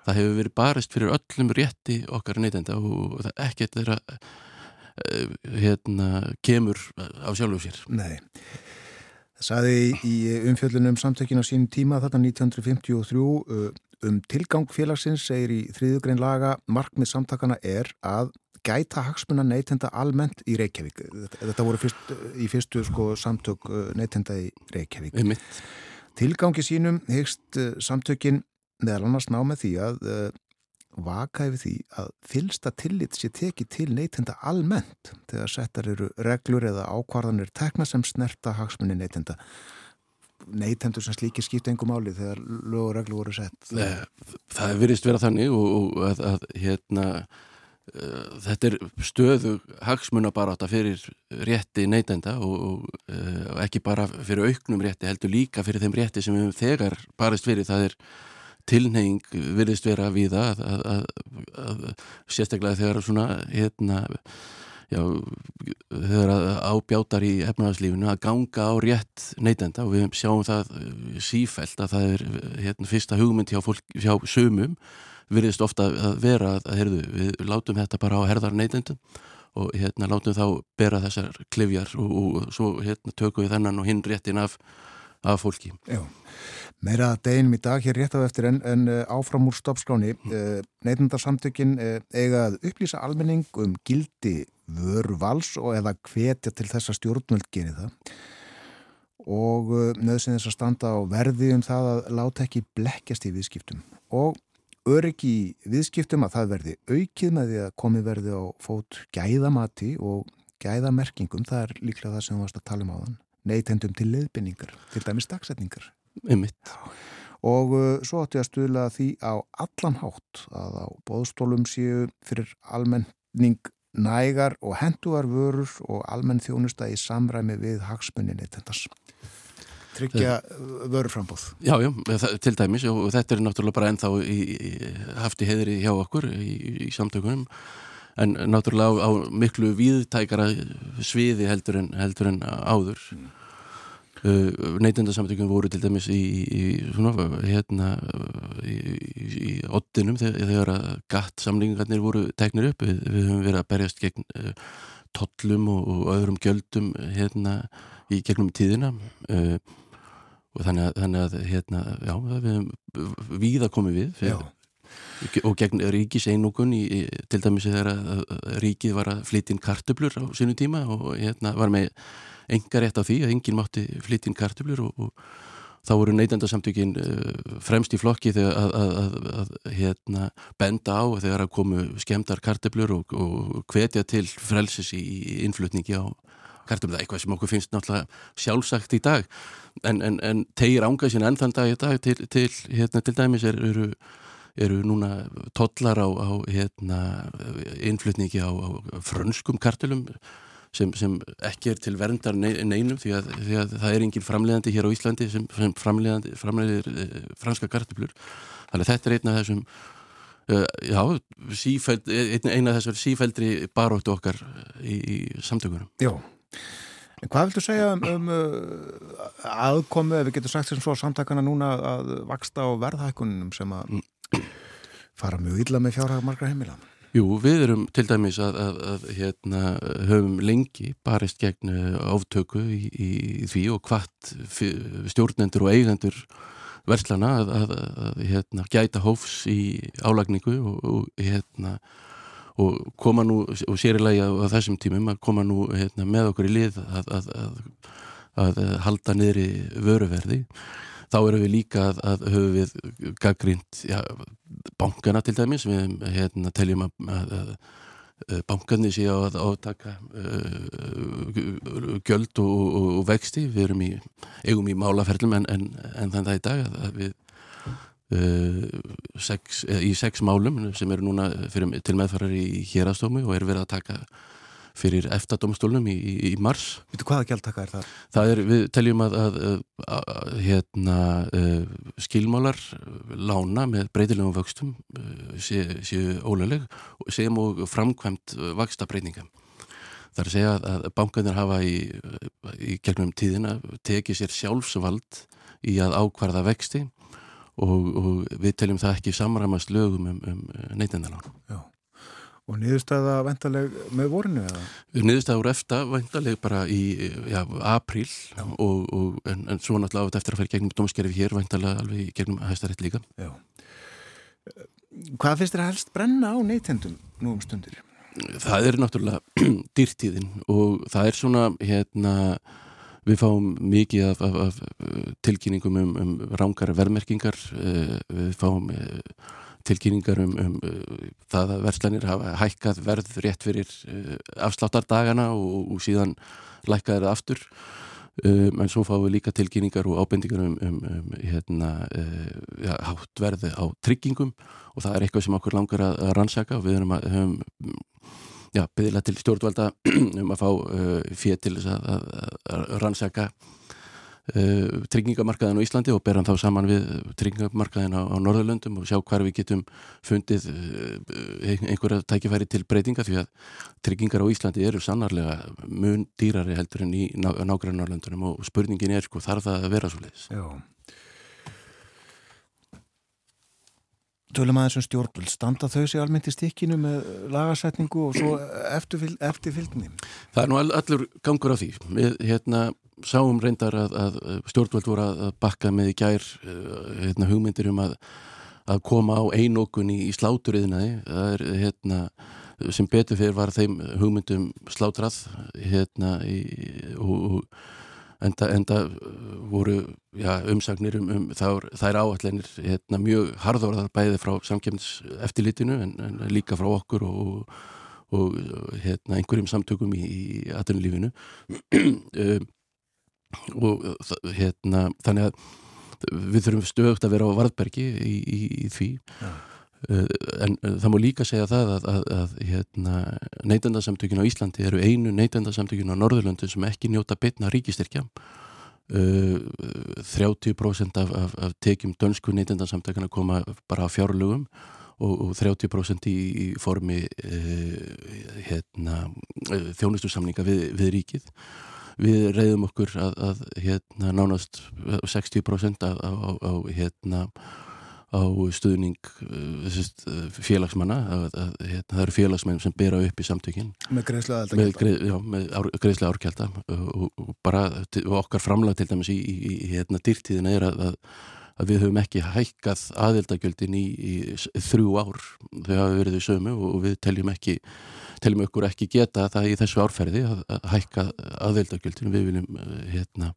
það hefur verið barist fyrir öllum rétti okkar neytenda og það ekkert þeirra eh, hérna kemur á sjálfu sér. Nei. Það saði í umfjöllunum samtökin á sínum tíma þetta 1953 uh, um tilgang félagsins segir í þriðugrein laga markmið samtakana er að gæta hagsmuna neytenda almennt í Reykjavík. Þetta, voru fyrst, í fyrstu sko, samtök uh, neytenda í Reykjavík. einmitt. Tilgangi sínum hegst uh, samtökin meðal annars ná með því að uh, vaka yfir því að fylsta tillit sé tekið til neytenda almennt þegar settar eru reglur eða ákvarðanir tekna sem snerta hagsmunni neytenda. Neytendur sem slíkir skipta engum máli þegar lög og reglur voru sett. Eh, Það er virðist vera þannig og, og að, að hérna uh, þetta er stöðu hagsmunabaráta fyrir rétti neytenda og, og uh, ekki bara fyrir auknum rétti heldur líka fyrir þeim rétti sem við höfum þegar barist fyrir. Það er tilneying virðist vera við að, að, að, að sérstaklega þegar svona hérna já, þegar að ábjátar í efnaðarslífinu að ganga á rétt neytenda og við sjáum það eh, sífellt að það er hérna, fyrsta hugmynd hjá, fólk, hjá sumum virðist ofta að vera að, heyrðu, við látum þetta bara á herðar neytendum og hérna látum þá bera þessar klifjar og, og svo hérna tökum við þennan og hinn réttin af, af fólki. Já. Meira deginum í dag hér rétt á eftir en, en uh, áfram úr stoppskráni uh, neytendarsamtökin uh, eiga að upplýsa almenning um gildi vöru vals og eða hvetja til þessa stjórnvöld geri það. Og nöðsinn þess að standa á verði um það að láta ekki blekkjast í viðskiptum. Og öryggi í viðskiptum að það verði aukið með því að komi verði á fót gæðamati og gæðamerkingum, það er líklega það sem við varst að tala um á þann neytendum til leiðbynningar, til dæmis dagsetningar Einmitt. og uh, svo átti að stuðla því á allan hátt að á bóðstólum séu fyrir almenning nægar og hendugar vörur og almenn þjónusta í samræmi við hagsmunni neytendars. Tryggja uh, vöruframbóð. Já, já, til dæmis og, þetta er náttúrulega bara ennþá í, í, haft í heiðri hjá okkur í, í samtökunum en náttúrulega á, á miklu víðtækara sviði heldur en, heldur en áður. Mm. uh, neytendasamtökun voru til dæmis í, í svona hérna í, í, í oddinum þegar, þegar að gatt samlingarnir voru teknir upp. Við, við höfum verið að berjast gegn uh, tollum og, og öðrum gjöldum hérna í gegnum tíðina. Uh, og þannig að, þannig að hérna, já, við höfum víða komið við fyrir, og gegn ríkis einókun til dæmis þegar að, að ríkið var að flytja inn kartöblur á sinu tíma og hérna var með enga rétt á því að enginn mátti flytja inn kartöblur og, og þá voru neytendasamtökin uh, fremst í flokki þegar að, að, að hérna, benda á þegar að komu skemdar kartöblur og, og hvetja til frelsis í, innflutningi á kartöblur, eitthvað sem okkur finnst náttúrulega sjálfsagt í dag. En, en, en tegir ánga sín enn þann dag í dag til, til, hérna, til dæmis er, eru núna tollar á, á hérna, innflutningi á, á frönskum kartelum sem, sem ekki er til verndar neinum því að, því að það er engin framleiðandi hér á Íslandi sem, sem framleiðandi framleiðir eh, franska karteblur þannig að þetta er einn af þessum uh, já, sífæld, einn af þessar sífældri baróttu okkar í, í samtökunum. Já, En hvað viltu segja um, um uh, aðkomu, ef við getum sagt sem svo samtakana núna að vaksta á verðhækkunum sem að fara mjög illa með fjárhag margra heimila? Jú, við erum til dæmis að, að, að hérna, höfum lengi barist gegn eh, oftöku í, í því og hvart stjórnendur og eigendur verslana að, að, hérna, gæta hófs í álagningu og, og, hérna, og koma nú, og sérilegi á þessum tímum að koma nú hérna, með okkur í lið að halda niðri vöruverði þá erum við líka að, að höfum við gaggrínt ja, bankana til dæmis. Við hérna, teljum að, að, að bankarnir sé á að átaka uh, gjöld og, og, og vexti. Við erum í, eigum í málaferlum en, en, en þann það í dag að við uh, sex, í sex málum sem eru núna fyrir, til meðfarar í hérastómi og eru verið að taka fyrir eftadómstólnum í, í, í mars. Vitu hvaða gjaldtaka er það? Það er, við teljum að, að, að, að hérna, uh, skilmálar lána með breytilegum vöxtum séu sé ólega sem og framkvæmt vaksta breytinga. Það er að segja að bankanir hafa í, í gegnum tíðina tekið sér sjálfsvald í að ákvarða vexti og, og við teljum það ekki samramast lögum um, um neytendalán. Já. Og niðurstaða vendaleg með vorinu eða? Niðurstaða úr eftir vendaleg bara í já, apríl og, og, en, en svo náttúrulega átt eftir að færa gegnum dómskerfi hér vendalega alveg gegnum hæstarétt líka. Já. Hvað finnst þér að helst brenna á neytendum nú um stundir? Það er náttúrulega dýrtíðin og það er svona hérna við fáum mikið af, af, af tilkynningum um, um ránkara verðmerkingar við fáum tilkynningar um, um uh, það að verslanir hafa hækkað verð rétt fyrir uh, afsláttardagana og, og síðan lækkaði það aftur. Um, en svo fáum við líka tilkynningar og ábendingar um, um, um hérna, uh, ja, hátt verði á tryggingum og það er eitthvað sem okkur langar að, að rannsaka og við erum að höfum já, byggðilega til stjórnvalda um að fá uh, fér til þess að, að, að rannsaka Uh, tryggingamarkaðin á Íslandi og beran þá saman við tryggingamarkaðin á, á Norðurlöndum og sjá hvar við getum fundið uh, einhverja tækifæri til breytinga því að tryggingar á Íslandi eru sannarlega mun dýrari heldur en í ná, nágræna Norðurlöndunum og spurningin er sko þarf það að vera svo leiðis Já Tölum aðeins um stjórnvöld, standa þau sér almennt í stikkinu með lagasetningu og svo eftirfylgni? Það er nú allur gangur á því. Við hérna, sáum reyndar að, að stjórnvöld voru að bakka með í gær hérna, hugmyndir um að, að koma á einokun í, í sláturiðnaði. Það er hérna, sem betur fyrir var þeim hugmyndum slátrað hérna, í, og, og enda, enda voru já, umsagnir um, um þær, þær áallenir hérna, mjög harðorðar bæði frá samkjöfnis eftirlitinu en, en líka frá okkur og, og hérna, einhverjum samtökum í, í aðtunulífinu um, og hérna, þannig að við þurfum stöðugt að vera á varðbergi í, í, í því. Ja. en það má líka segja það að, að, að hérna, neytendasamtökinu á Íslandi eru einu neytendasamtökinu á Norðurlöndun sem ekki njóta bitna ríkistyrkja uh, 30% af, af, af tekjum dönsku neytendasamtökina koma bara á fjárlugum og, og 30% í, í formi uh, hérna, þjónustusamninga við, við ríkið við reyðum okkur að, að hérna, nánast 60% á, á, á, hérna, á stuðning félagsmanna að, að, hérna, það eru félagsmenn sem bera upp í samtökin. Með greiðslega greið, greiðslega árkjálta og, og bara og okkar framlag til dæmis í, í, í hérna, dyrtíðina er að að við höfum ekki hækkað aðeldagjöldin í, í þrjú ár. Þau hafa verið í sömu og við teljum ekki teljum okkur ekki geta það í þessu árferði að, að hækka aðeldagjöldin við viljum hérna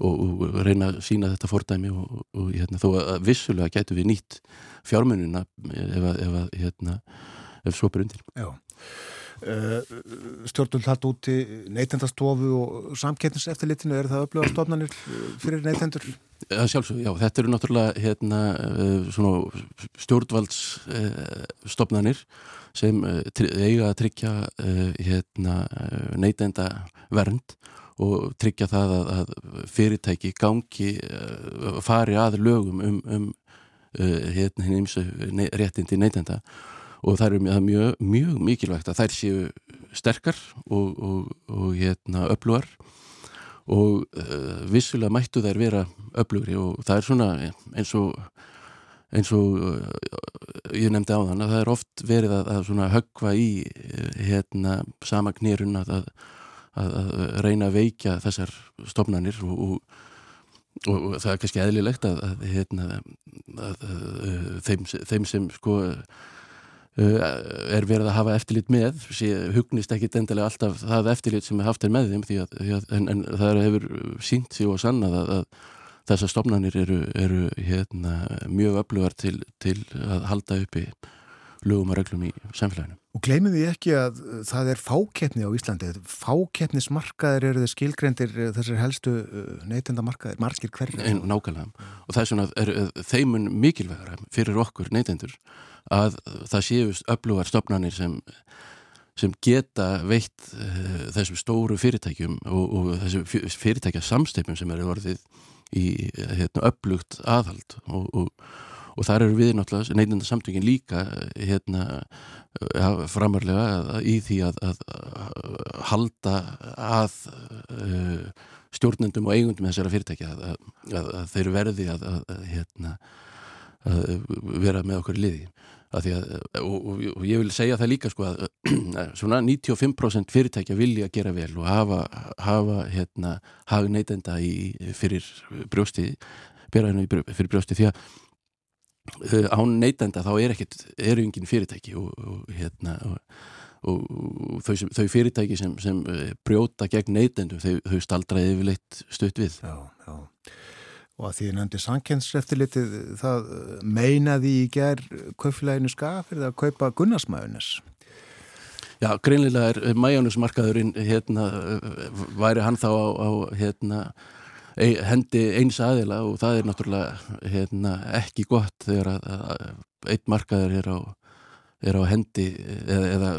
og, og reyna að sína þetta fordæmi og, og hérna, þó að vissulega getur við nýtt fjármununa ef ef hérna, ef svo ber undir. Já stjórnul hatt úti neytendastofu og samkettniseftilitinu er það öfluga stofnanir fyrir neytendur? Já, sjálfsög, já, þetta eru náttúrulega hérna, stjórnvaldsstofnanir sem eiga að tryggja hérna, neytenda vernd og tryggja það að, að fyrirtæki gangi fari að lögum um, um hérna, hinn réttindi neytenda og það er mjög, mjög mikilvægt að þær séu sterkar og, og, og hérna, öflugar. Og uh, vissulega mættu þær vera öflugri og það er svona eins og eins og uh, ég nefndi á þann að það er oft verið að, að höggva í uh, hérna sama knýrun að, að, að reyna að veikja þessar stofnanir og, og, og, það er kannski eðlilegt að, hérna þeim, þeim sem sko er verið að hafa eftirlit með sé, hugnist ekki endilega alltaf það eftirlit sem er haft er með þeim því að, því að en, en það hefur sínt sig og sannað að, að þessar stofnanir eru, eru hérna, mjög öflugar til, til að halda uppi lögum og reglum í samfélaginu. Og gleymið því ekki að uh, það er fákeppni á Íslandi. Fákeppnismarkaðir eru þið skilgrendir uh, þessar helstu neytendamarkaðir, margir hverju. En, nákvæmlega. Og það er svona, er, þeimun mikilvægara fyrir okkur neytendur að það séu öflugar stofnanir sem, sem geta veitt uh, þessum stóru fyrirtækjum og, og þessum fyrirtækja samsteipum sem eru orðið í hérna, öflugt aðhald. Og, og, og þar eru við náttúrulega neytinda samtökin líka hérna, ja, framarlega í því að, að, að halda að uh, stjórnendum og eigundum þessara fyrirtækja að, að þeir verði að hérna, vera með okkur í liði. Að, og, og, og ég vil segja það líka sko að svona 95% fyrirtækja vilja gera vel og hafa, hafa hérna, hafa neytenda fyrir brjósti fyrir brjósti því að uh, án neytenda þá er ekkit eru yngin fyrirtæki og, og hérna og þau, sem, þau fyrirtæki sem, sem brjóta gegn neytendum þau, þau staldraði yfirleitt stutt við. Já, já og að því að nefndi sankjenseftilitið það meinaði í ger kaupfélaginu skafir að kaupa Gunnarsmæðunis Já, greinlega er mæjónusmarkaðurinn hérna, væri hann þá á, á hérna, hendi eins aðila og það er náttúrulega hérna, ekki gott þegar að, að einn markaður er á, er á hendi eða, eða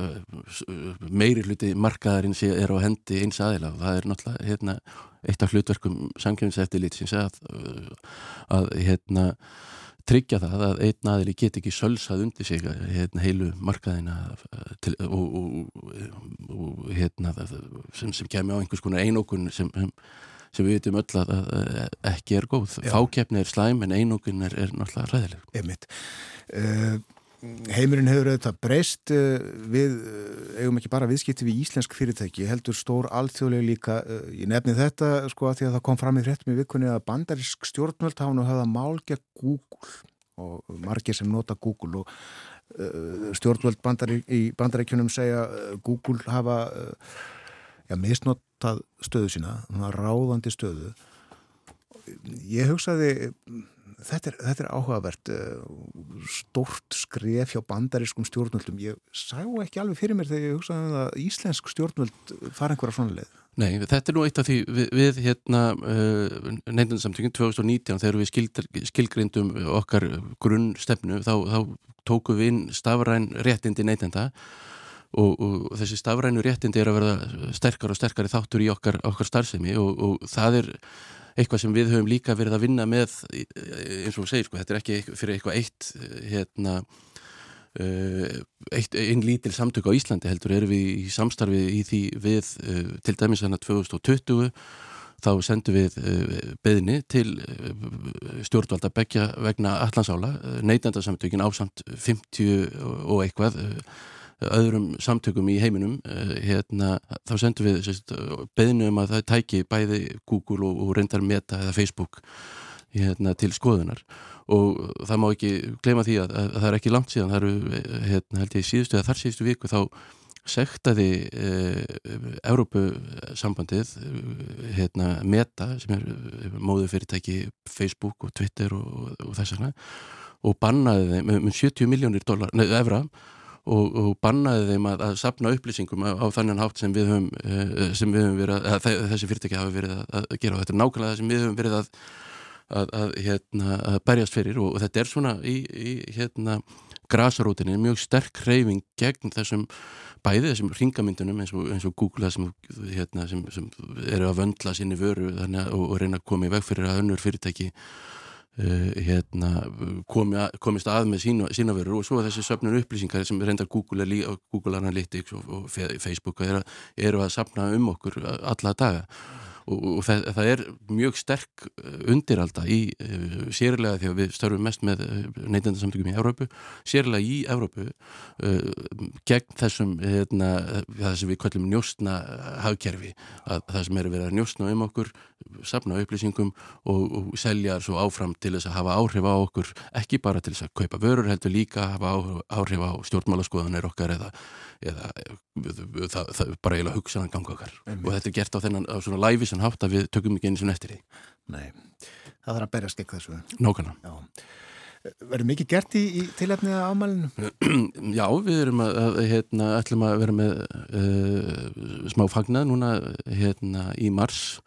meiri hluti markaðarins er á hendi eins aðila og það er náttúrulega hérna eitt af hlutverkum samkjöfniseftilitsins að, að hérna, tryggja það að einn aðili get ekki sölsað undir sig hérna, heilu markaðina til, og, og, og hérna, sem, sem kemur á einhvers konar einókun sem, sem við veitum öll að ekki er góð. Já. Fákeppni er slæm en einókun er, er náttúrulega ræðileg. Emit. Uh, heimurinn hefur auðvitað breyst við eigum ekki bara viðskipti við íslensk fyrirtæki, heldur stór alþjóðlega líka, ég nefni þetta sko að því að það kom fram í hrettum í vikunni að bandarisk stjórnvöld hafa nú hafa málgja Google og margir sem nota Google og stjórnvöld bandari, í bandaríkjunum segja Google hafa já, misnotað stöðu sína, ráðandi stöðu. Ég hugsaði þetta er, þetta er áhugavert stort skref hjá bandarískum stjórnvöldum. Ég sá ekki alveg fyrir mér þegar ég hugsaði um að íslensk stjórnvöld fara einhverja svona leið. Nei, þetta er nú eitt af því við, við hérna uh, nefndansamtöngin 2019 þegar við skil, skilgrindum okkar grunnstefnu þá, þá tóku við inn stafræn réttindi neytenda og, og þessi stafrænu réttindi er að verða sterkar og sterkari þáttur í okkar, okkar starfsemi og, og það er eitthvað sem við höfum líka verið að vinna með eins og segir sko, þetta er ekki fyrir eitthvað eitt hérna eitt, einn lítil samtök á Íslandi heldur erum við í samstarfi í því við til dæmis hana 2020 þá sendum við beðni til stjórnvalda begja vegna allansála, neytandarsamtökin ásamt 50 og eitthvað öðrum samtökum í heiminum hérna, þá sendum við beðinu um að það tæki bæði Google og, og reyndar Meta eða Facebook hérna, til skoðunar. Og það má ekki gleyma því að, að, að það er ekki langt síðan, það eru hérna, held ég síðustu eða þar síðustu viku þá sektaði eh, Európu-sambandið hérna, Meta sem er móðu fyrirtæki Facebook og Twitter og, og þess vegna og bannaði þeim með 70 miljónir evra og, og bannaði þeim að, að sapna upplýsingum á, á þannig hátt sem við höfum, eh, sem við höfum verið að, að þessi fyrirtæki hafa verið að gera. Og þetta er nákvæmlega það sem við höfum verið að Að, hérna, berjast fyrir. Og, og þetta er svona í, í hérna, grasarútinni mjög sterk hreyfing gegn þessum bæði þessum ringamyndunum eins og, eins og Google sem, hérna, sem, sem eru að vöndla sinni vöru að, og, og reyna að koma í veg fyrir að önnur fyrirtæki uh, hérna, komi að, komist að með sína, sína vöru og svo þessi söfnun upplýsingar sem reyndar Google, Google Analytics og Facebook eru að, er að sapna um okkur alla daga og, og það, það er mjög sterk eh, undiralda í uh, sérlega því að við störfum mest með neytendasamtökum í Európu, sérlega í Európu gegn þessum hérna, það sem við kallum njóstna hagkerfi, að það sem er að vera njóstna um okkur, safna upplýsingum og, og selja svo áfram til þess að hafa áhrif á okkur, ekki bara til þess að kaupa vörur heldur líka hafa áhrif á stjórnmálaskoðanir okkar eða, eða það, það er bara eiginlega hugsaðan ganga okkar Einmitt. og þetta er gert á þennan á svona læfisan hátt að við tökum ekki eins og eftir því. Nei, það þarf að berjast gegn þessu. Nókana. Já. Verður mikið gert í, í tilefni að ámælinu? Já, við erum að, að hérna, ætlum að vera með uh, smá fagnað núna hérna í mars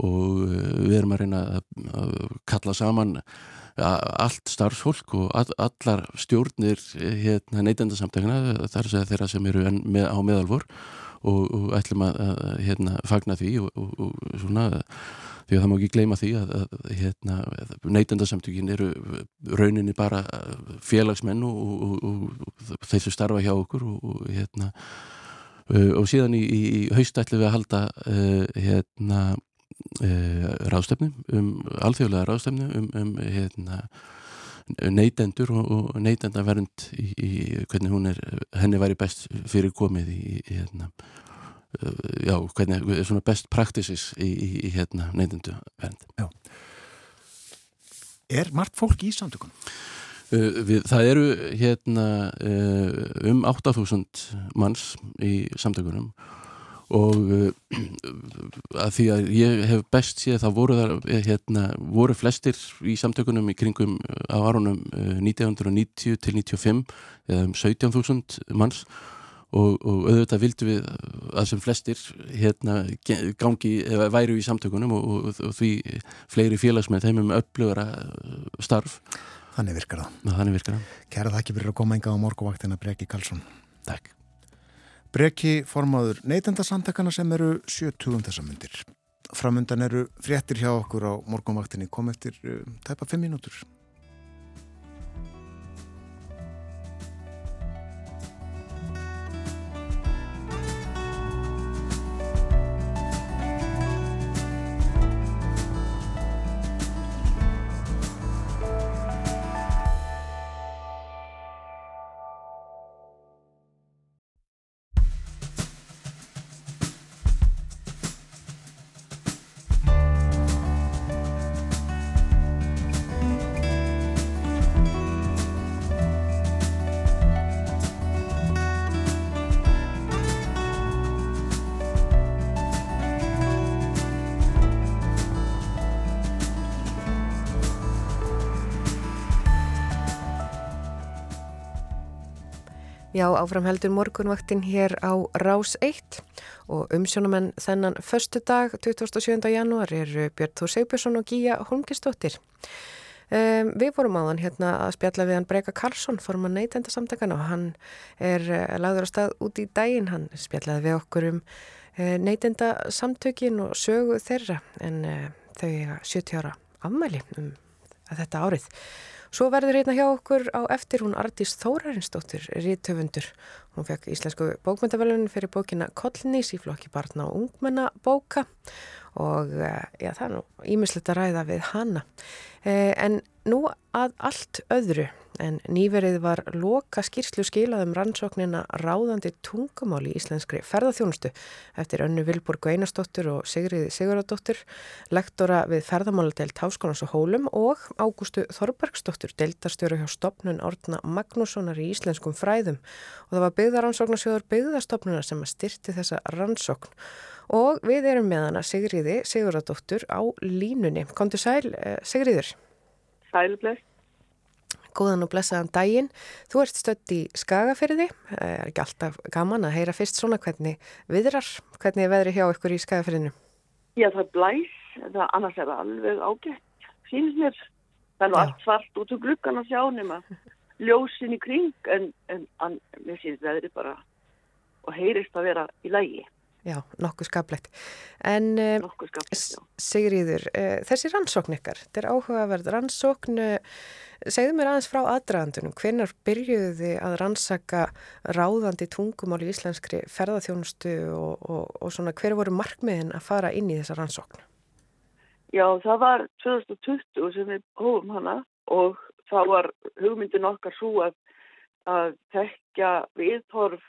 og uh, við erum að reyna að, að kalla saman allt starfsfólk og all, allar stjórnir hérna, neytendasamtökuna þar sem þeirra sem eru með, á meðalvor og, og ætlum að, að hérna, fagna því og, og, og svona því að það má ekki gleyma því að, að hérna, neytendasamtökin eru rauninni bara félagsmenn og, og, og, og þeir sem starfa hjá okkur og, og hérna uh, og síðan í, í haust ætlum við að halda uh, hérna uh, ráðstefnu um alþjóðlega ráðstefnu um, um hérna neytendur og, neytendavernd í, í hvernig hún er henni væri best fyrir komið í, í hérna uh, já, hvernig, svona best practices í, í, hérna neytendavernd Er margt fólk í samtökunum? Uh, við, það eru hérna uh, um 8000 manns í samtökunum og uh, að því að ég hef best séð þá voru þar eh, hérna, voru flestir í samtökunum í kringum á árunum uh, 1990 til 95 eða um 17.000 manns og, og auðvitað vildu við að sem flestir hérna gangi eða væru í samtökunum og, og, og því fleiri félagsmenn þeim um upplöfara starf Þannig virkar það. Kæra þakki fyrir að koma enga á morguvaktina Breki Karlsson. Takk. Breki formaður neytendasamtakana sem eru 70 þessa myndir. Framundan eru fréttir hjá okkur á morgunvaktinni kom eftir uh, tæpa 5 mínútur. Já, áfram heldur morgunvaktin hér á Rás 1 og umsjónumenn þennan förstu dag 27. janúar eru Björn Þór Seibursson og Gíja Holmgistóttir. Um, við vorum áðan hérna að spjalla við hann Breka Karlsson, forman neytenda samtakana og hann er uh, lagður á stað út í daginn, hann spjallaði við okkur um uh, neytenda samtökin og sögu þeirra en uh, þau eiga 70 ára afmæli um þetta árið. Svo verður hérna hjá okkur á eftir hún Ardís Þórarinsdóttir, rítöfundur. Hún fekk íslensku bókmyndavelun fyrir bókina Kollnís í flokki barna og ungmenna bóka og eh, já, það er nú ímislegt að ræða við hana. Eh, en nú að allt öðru en nýverið var loka skýrslu skilaðum rannsóknina ráðandi tungumál í íslenskri ferðarþjónustu eftir önnu Vilborg Einarsdóttur og Sigriði Siguradóttur, lektora við ferðamáladeild Háskólands og Hólum og Ágústu Þorbergsdóttur, deildarstjóru hjá stopnun Orna Magnússonar í íslenskum fræðum og það var byggðarannsóknarsjóður byggðastofnunar sem styrti þessa rannsókn og við erum með hana Sigriði Siguradóttur á línunni. Kontu sæl, eh, Sigriður. Sælubless. Góðan og blessaðan daginn. Þú ert stödd í Skagafyrði. Er ekki alltaf gaman að heyra fyrst svona hvernig viðrar, hvernig er veðri hjá ykkur í Skagafyrðinu? Já, það er blæs, það annars er það alveg ágætt, sínist mér. Það er nú allt svart út úr gluggan að sjá nema ljósin í kring, en, en, en mér sínist veðri bara og heyrist að vera í lægi. Já, nokkuð skaplegt. En uh, nokkuð skaplega, já. Sigriður, uh, þessi rannsókn ykkar, þetta er áhugaverð rannsókn, uh, segðu mér aðeins frá aðdragandunum, hvenar byrjuðu þið að rannsaka ráðandi tungumál í íslenskri ferðarþjónustu og, og, og svona hver voru markmiðin að fara inn í þessa rannsókn? Já, það var 2020 sem við hófum hana og það var hugmyndin okkar svo að, að tekja viðhorf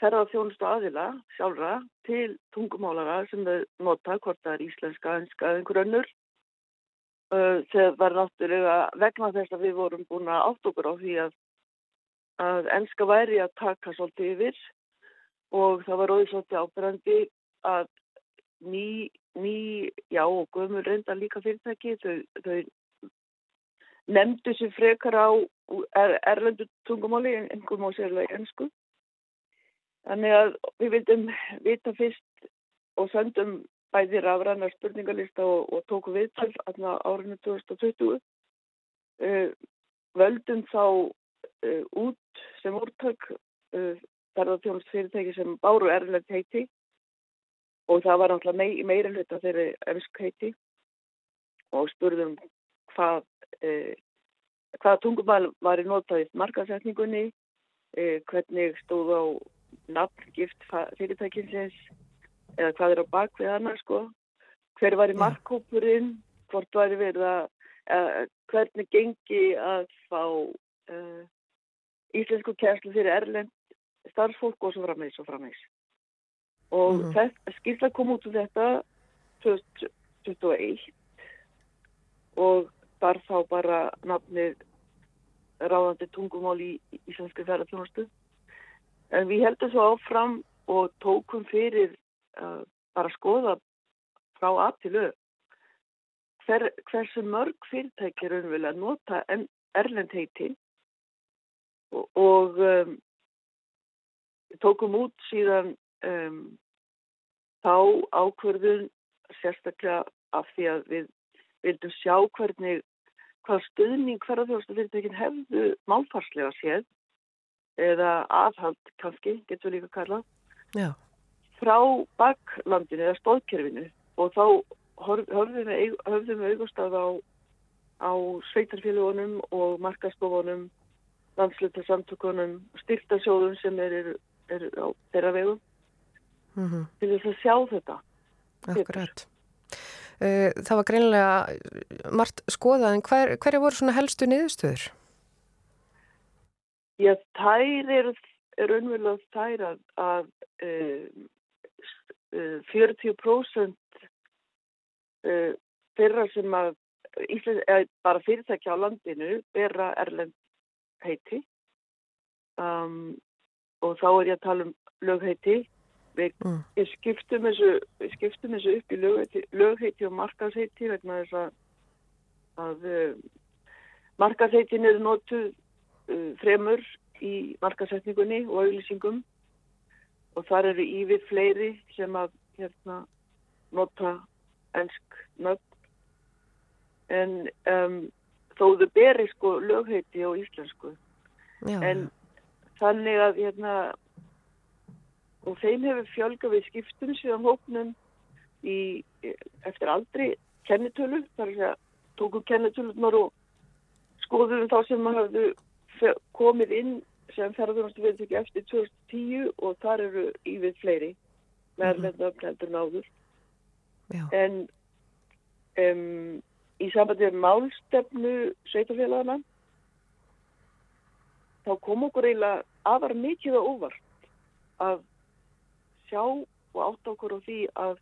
ferðarþjónustu aðila sjálfra til tungumálara sem þau nota, hvort það er íslenska, enska eða einhver önnur. Uh, þegar var náttúrulega vegna þess að við vorum búin að átt okkur á því að, að enska væri að taka svolítið yfir og það var óið svolítið ábyrgandi að ný, ný, já og gömur reynda líka fyrirtæki, þau, þau nefndu sér frekar á er, erlendu tungumáli, einhver má sérlega ennsku. Þannig að við vildum vita fyrst og söndum bæði rafræna spurningalista og, og tóku viðtal aðna árinu 2020. Uh, völdum þá uh, út sem úrtak uh, ferðarþjónust fyrirtæki sem báru erlend heiti og það var náttúrulega mei, meira hluta þeirri ennsk heiti og spurðum hvað, hvað tungumæl var í notaðið markasetningunni, hvernig stóð á nafngift fyrirtækinsins eða hvað er á bakvið hana sko. Hver var í markkópurinn hvort var verið að uh, hvernig gengi að fá uh, íslensku kærslu fyrir erlend starfsfólk og svo frammeins og frammeins og mm -hmm. skilta kom út úr þetta 2021 og þar þá bara nafnið ráðandi tungumál í íslenski ferðarþjónustu En við heldum svo áfram og tókum fyrir uh, bara að skoða frá að til auð Hver, hversu mörg fyrirtækir raunverulega nota erlend heiti. Og, og um, tókum út síðan um, þá ákverðun sérstaklega af því að við vildum sjá hvernig hvað stuðning hverjarþjóðstu fyrirtækin hefðu málfarslega séð eða aðhald kannski, getur við líka að kalla, Já. frá baklandinu eða stóðkerfinu og þá höfðum við, við augustaf á, á sveitarfélagunum og markastofunum, landslutarsamtökunum, styrtasjóðum sem eru er á þeirra vegum Mm -hmm. til þess að sjá þetta. Akkurat. Uh, það var greinilega margt skoðað en hver, hverja voru svona helstu niðurstöður? Já, þær eru er unverulega þær að, að uh, 40% uh, þeirra sem að Ísland, bara fyrirtækja á landinu bera erlend heiti um, og þá er ég að tala um lögheiti við Mm. skiptum þessu, skiptum þessu upp í lögheiti, lögheiti og markaðsheiti vegna þess að, að uh, markaðsheitin eru notuð uh, fremur í markaðsetningunni og auðlýsingum og þar eru ívið fleiri sem að hérna, nota ensk nöfn. En um, þó þau beri sko lögheiti á íslensku. Já, en þannig að hérna og þeim hefur fjölga við skiptum síðan hópnum í, eftir aldri kennitölu, þar er að segja tókum kennitölunar og skoðum þá sem að hafðu komið inn sem ferðunastu viðtöki eftir 2010 og þar eru ívið fleiri. Með erlenda öfneldur en áður. Já, en um, í sambandi með málstefnu sveitafélagana þá kom okkur eiginlega afar mikið á óvart að sjá og átta okkur á því að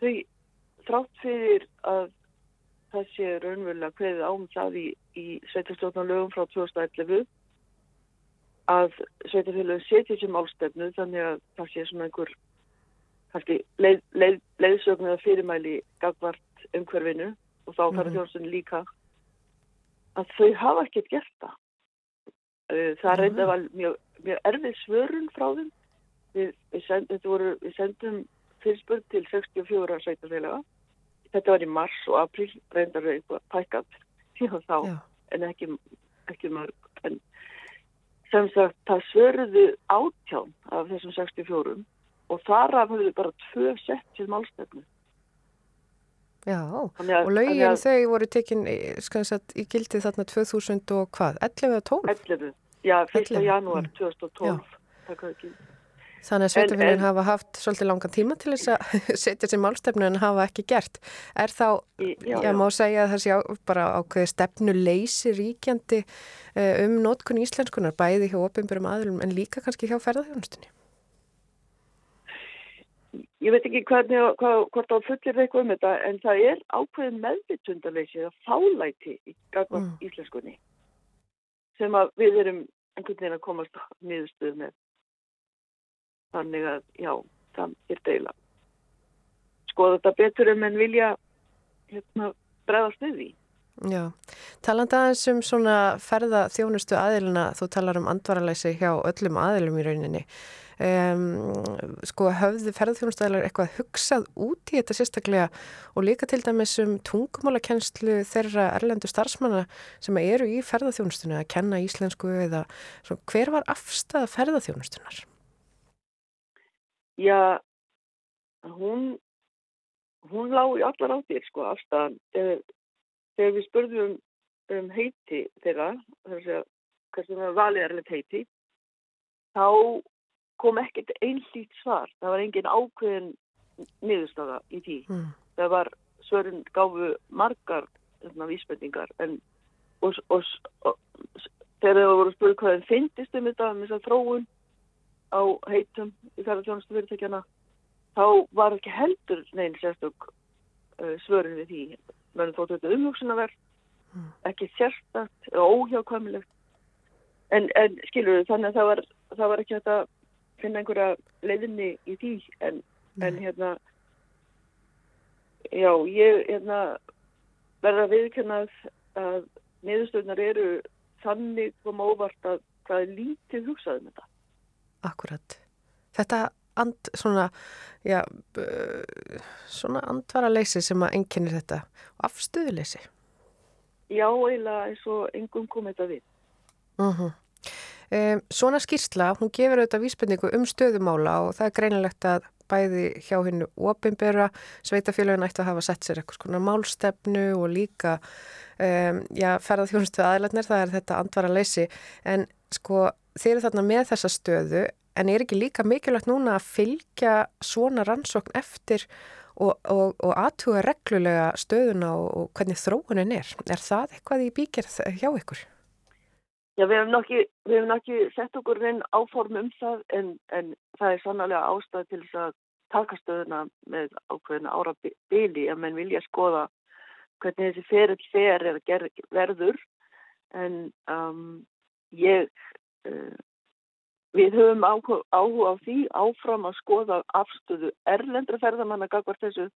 þau þrátt fyrir að það sé raunverulega hverðið ám það í, í sveitastjórnarlögum frá 2011 að sveitafélagin setja sér málstefnu þannig að það sé svona einhver kannski leið, leið, leiðsögn eða fyrirmæli gagvart umhverfinu og þá þarf Mhm. þjóðstunni líka að þau hafa ekkert gert það. Það Mhm. reynda var mjög, mjög erfið svörun frá þeim. Við, við, send, voru, við sendum fyrirspurn til 64 sveitafélaga. Þetta var í mars og april reyndar við eitthvað pækat síðan þá já, en ekki, ekki mörg. En sem sagt, það svöruðu átján af þessum 64 og þar af höfðu bara tvö sett til málstefnu. Já, að- og lögin að- þau voru tekin sagt, í gildi þarna 2000 og hvað, 11 eða 12? 11. Já, 1. 11, janúar mm. 2012. taka ekki. Þannig að sveitafélagin hafa haft svolítið langan tíma til þess að setja sér málstefnu en hafa ekki gert. Er þá, já, já, já. má segja að það sé á, bara ákveði stefnu leysi ríkjandi uh, um nótkun íslenskunar, bæði hjá opinbjörnum aðlum en líka kannski hjá ferðarþjónustunni? Ég veit ekki hvernig, hvað, hvort á fullir eitthvað um þetta, en það er ákveðin meðvitundaleysi eða fálæti í gagvart Mm. íslenskunni sem að við erum einhvern veginn að komast á niðurstöðu með. Þannig að, já, það er deila. Skoða þetta betur en menn vilja hérna, bregðast við því. Já, talandi aðeins um svona ferða þjónustu aðilina, þú talar um andvaraleysi hjá öllum aðilum í rauninni. Um, sko höfðu ferðarþjónustu aðilar eitthvað hugsað út í þetta sérstaklega og líka til dæmis um tungumálakennslu þeirra erlendu starfsmanna sem eru í ferðarþjónustunni að kenna íslensku eða svo, hver var afstæða ferðarþjónustunar? Já, hún, hún lá í allar áttir, sko, afstæðan. Þegar, þegar við spurðum um, heiti þeirra, hversu það valið erlend heiti, þá kom ekkert einlít svar. Það var engin ákveðin niðurstaða í því. Mm. Það var svörun gáfu margar þarna, vísbendingar en og, og, og, þegar það voru spurð hvað þeim fyndist um þetta, um þess að þróun á heitum í ferðarþjónustu fyrirtækjana, þá var ekki heldur neinn sérstök uh, svörun við því. Menn þóttu þetta umhugsunarverð, Mm. ekki sérstakt og óhjákvæmilegt. En, en skilur þannig að það var, það var ekki hægt að finna einhverja leiðinni í því en, en hérna já, ég hérna verða að viðkjanna að, niðurstöðnar eru þannig kom óvart að það er lítið hugsað um þetta. Akkurat. Þetta and, svona, já, svona andvaraleysi sem að enginnir þetta afstöðuleysi. Já, eiginlega eins og engum kom þetta við. Uh um, svona skýrsla, hún gefur auðvitað vísbendingu um stöðumála og það er greinilegt að bæði hjá hennu opinbera, sveitafélagin ætti að hafa sett sér eitthvað svona málstefnu og líka um, já, ferðað þjónustu aðlætnir, það er þetta andvara leysi, en sko þeir eru þarna með þessa stöðu en er ekki líka mikilvægt núna að fylgja svona rannsókn eftir og, og, og aðtuga reglulega stöðuna og, og hvernig þróunin er. Er það eitthvað í bíkjörð hjá ykkur? Já, við hefum ekki, sett okkur inn áform um það en, en það er sannlega ástæð til þess að taka stöðuna með ákveðina ára bíli að menn vilja skoða hvernig þessi ferill fer er ger, verður en um, ég við höfum áhuga, á því áfram að skoða afstöðu erlendra ferðamanna gagvart þessu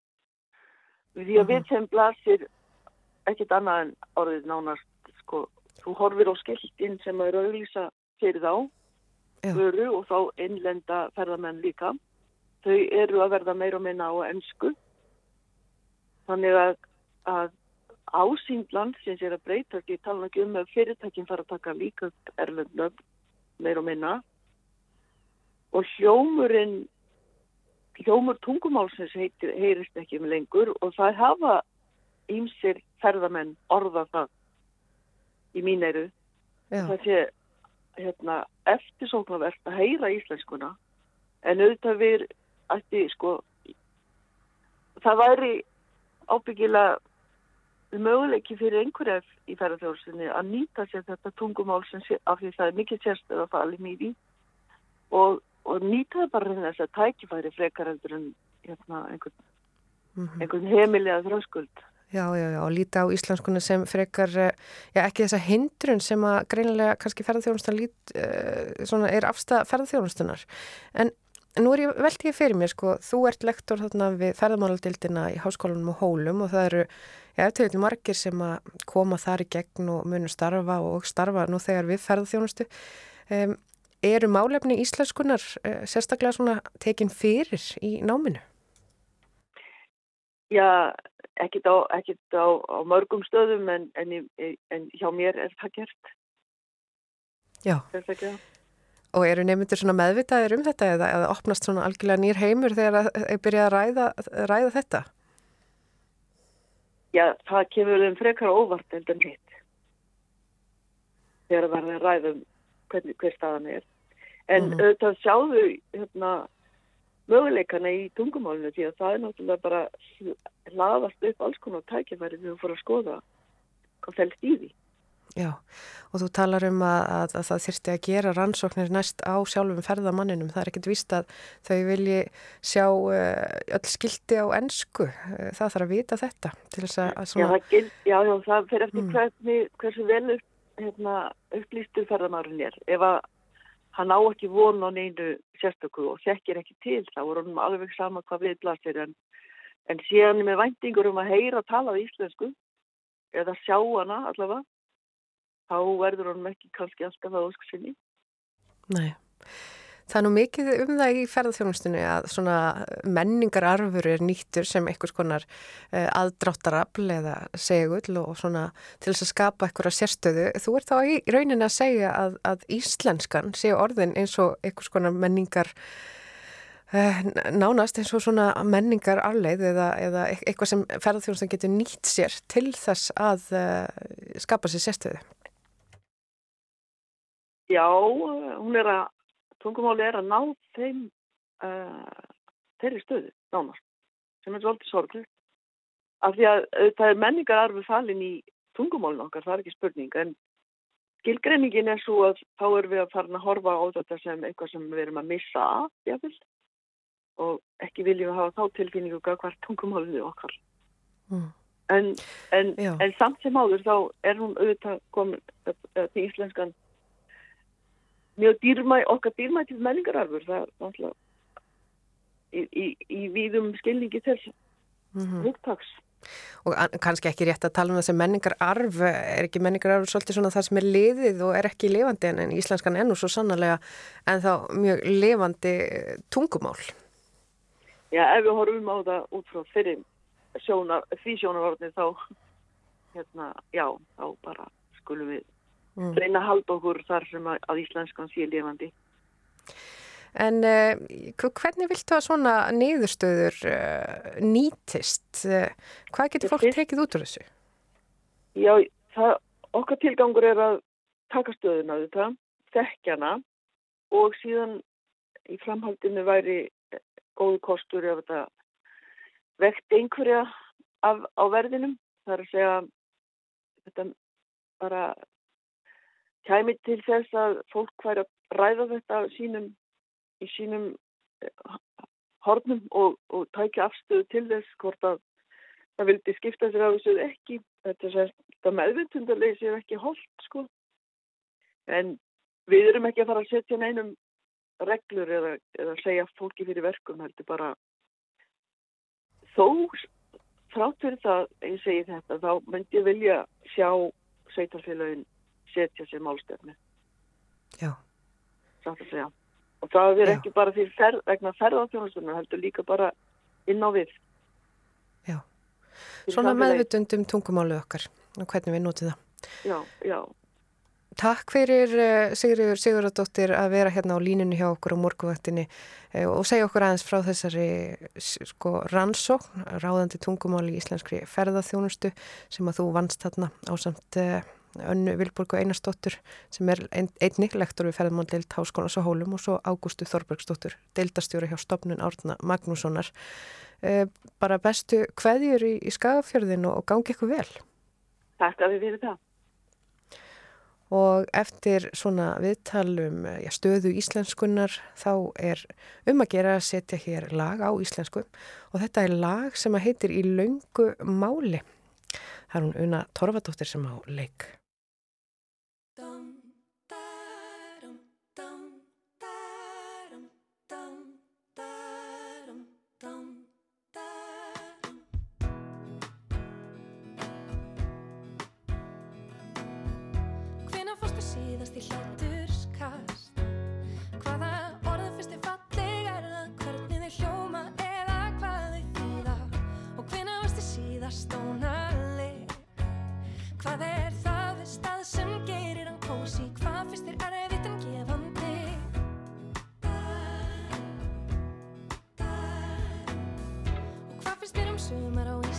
því að við þeim blasir ekkit annað en orðið nánast sko þú horfir á skiltin sem er auðlýsa fyrir þá Já. vöru og þá innlenda ferðamenn líka. Þau eru að verða meira og minna á ennsku. Þannig að, að ásýnd landsins er að breyta ekki, tala ekki um að fyrirtækin fara að taka líka erlendöf meira og minna. Og hljómurinn, hljómur tungumálsins heitir, heyrist ekki um lengur og það hafa ímsir ferðamenn orða það í mín eru það sé hérna, eftirsóknarvert að heyra íslenskuna. En auðvitað við ætti sko það væri ábyggilega möguleiki fyrir einhverja í ferðarþjóðsynni að nýta sér þetta tungumál sem sé, af því það er mikið sérstöð að í því og, og nýta það bara þess að tækifæri frekar heldur en hérna, einhvern, Mhm. einhvern heimilega þröskuld Já, já, já, og líta á íslenskuna sem frekar, eh, já, ekki þessa hindrun sem að greinilega kannski ferðarþjónustan lít, uh, svona, er afstæða ferðarþjónustunar. En nú er ég, velti ég fyrir mér, sko, þú ert lektor þarna við ferðarmáladildina í háskólanum og hólum og það eru, já, eftir þetta margir sem að koma þar í gegn og munu starfa og starfa nú þegar við ferðarþjónustu. Um, eru málefni íslenskunar uh, sérstaklega svona tekin fyrir í náminu? Já, ekkit á, ekkit á, á mörgum stöðum en, en, en hjá mér er það gert. Já. Sérstaklega. Og eru nefndir svona meðvitaðir um þetta eða, eða opnast svona algjörlega nýr heimur þegar þeir byrja að ræða, ræða þetta? Já, það kemur þeim frekar óvart en þeim hitt. Þegar það verður að ræða um hvernig, hver staðan er. En Mhm. auðvitað sjáðu hérna, möguleikana í tungumálinu því að það er náttúrulega bara hlaðast upp alls konar tækifæri þegar þú fór að skoða hvað fælst í því. Já, og þú talar um að, að, að það þyrfti að gera rannsóknir næst á sjálfum ferðamanninum. Það er ekkert víst að þau vilji sjá uh, öll skildi á ensku. Uh, það þarf að vita þetta til þess að, Já, svona... það, gild, já, já, það fer eftir Mm. hvernig, hversu vel hérna, upplýstur ferðamárun er. Ef að hann á ekki von á neinu sérstöku og þekkir ekki til, þá er hann alveg sama hvað við blasir. En, en síðan með væntingur um að heyra að tala á íslensku, eða sjá hana allavega, þá verður hann ekki kannski alltaf að ósku sinni. Nei. Það er nú mikið um það í ferðarþjónustunni að svona menningararfur er nýttur sem einhvers konar uh, aðdráttarafl eða segull og svona til þess að skapa einhverja sérstöðu. Þú ert þá í rauninni að segja að, að íslenskan sé orðin eins og einhvers konar menningar uh, nánast eins og svona menningararleið eða, eða eit- eitthvað sem ferðarþjónustan getur nýtt sér til þess að uh, skapa sér sérstöðu. Já, hún er að, tungumáli er að ná þeim, uh, þeirri stöðu, nánast, sem er svolítið sorglega. Af því að það er menningararfi falin í tungumálinn okkar, það er ekki spurning, en skilgreiningin er svo að þá erum við að fara að horfa á þetta sem eitthvað sem við erum að missa af, jáfnvel, og ekki viljum við hafa þá tilfinningu hvað tungumálinu okkar. Mm. En, en, en samt sem áður þá er hún auðvitað komin til íslenskan mjög dýrmæ, okkar dýrmætið menningararfur, það er náttúrulega í, í, í víðum skilningi þess Mm hugtaks. Og an- kannski ekki rétt að tala um það sem menningararf, er ekki menningararf svolítið svona það sem er liðið og er ekki lifandi en, en íslenskan er nú svo sannarlega en þá mjög lifandi tungumál. Já, ef við horfum á það út frá fyrir sjónar, því sjónarvarni þá, hérna, já, þá bara skulum við Mm. reyna að halda okkur þar sem að, að íslenskan sé lifandi. En uh, hvernig viltu að svona niðurstöður uh, nýtist? Uh, hvað getur fólk tekið út úr þessu? Já, það, okkar tilgangur er að taka stöðuna þetta, þekkjana og síðan í framhaldinu væri góðu kostur ef þetta vekt einhverja af, á verðinum. Það er að segja þetta bara kæmi til þess að fólk væri að ræða þetta sínum, í sínum eh, hornum og, og tækja afstöðu til þess hvort að það vildi skipta sér af þessu ekki. Þetta, sagt- þetta meðvindundarleysi er ekki holdt, sko. En við erum ekki að fara að setja neinum reglur eða, eða segja fólki fyrir verkum, heldur bara þó þrátt fyrir það, ég segi þetta, þá myndi ég vilja sjá sveitarfélagin setja sér málstefni, Já. satt að segja. Og það er Já. ekki bara fyrir ferð, vegna ferðarþjónustunum, heldur líka bara inn á við. Já. Fyrir Svona meðvutundum tungumálið okkar og hvernig við notum það. Já, já. Takk fyrir uh, Sigurður Sigurðardóttir að vera hérna á línunni hjá okkur á morguvaktinni uh, og segja okkur aðeins frá þessari sko, rannsókn, ráðandi tungumáli í íslenskri ferðaþjónustu sem að þú vannst þarna á samt uh, önnu Vilborgu Einarsdóttur sem er ein, einnig lektor við ferðamáldeild Háskólas á Hólum og svo Ágústu Þorbergsdóttur, deildastjóri hjá stopnun Árna Magnússonar. Uh, bara bestu kveðjur í, í skagafjörðinu og gangi ykkur vel. Takk að við fyrir það. Og eftir svona viðtalum já, stöðu íslenskunnar þá er um að gera að setja hér lag á íslensku og þetta er lag sem heitir Í löngu máli. Það er hún Una Torfadóttir sem á leik. síðast í hlætturskast Hvaða orðu fyrst er fallegarða Hvernig þið hljóma eða hvað þið þýða? Og hvina varst þið síðast stónali Hvað er það við stað sem gerir hann kósi Hvað fyrst er erfitt en gefandi? Og hvað fyrst er um sumar á ég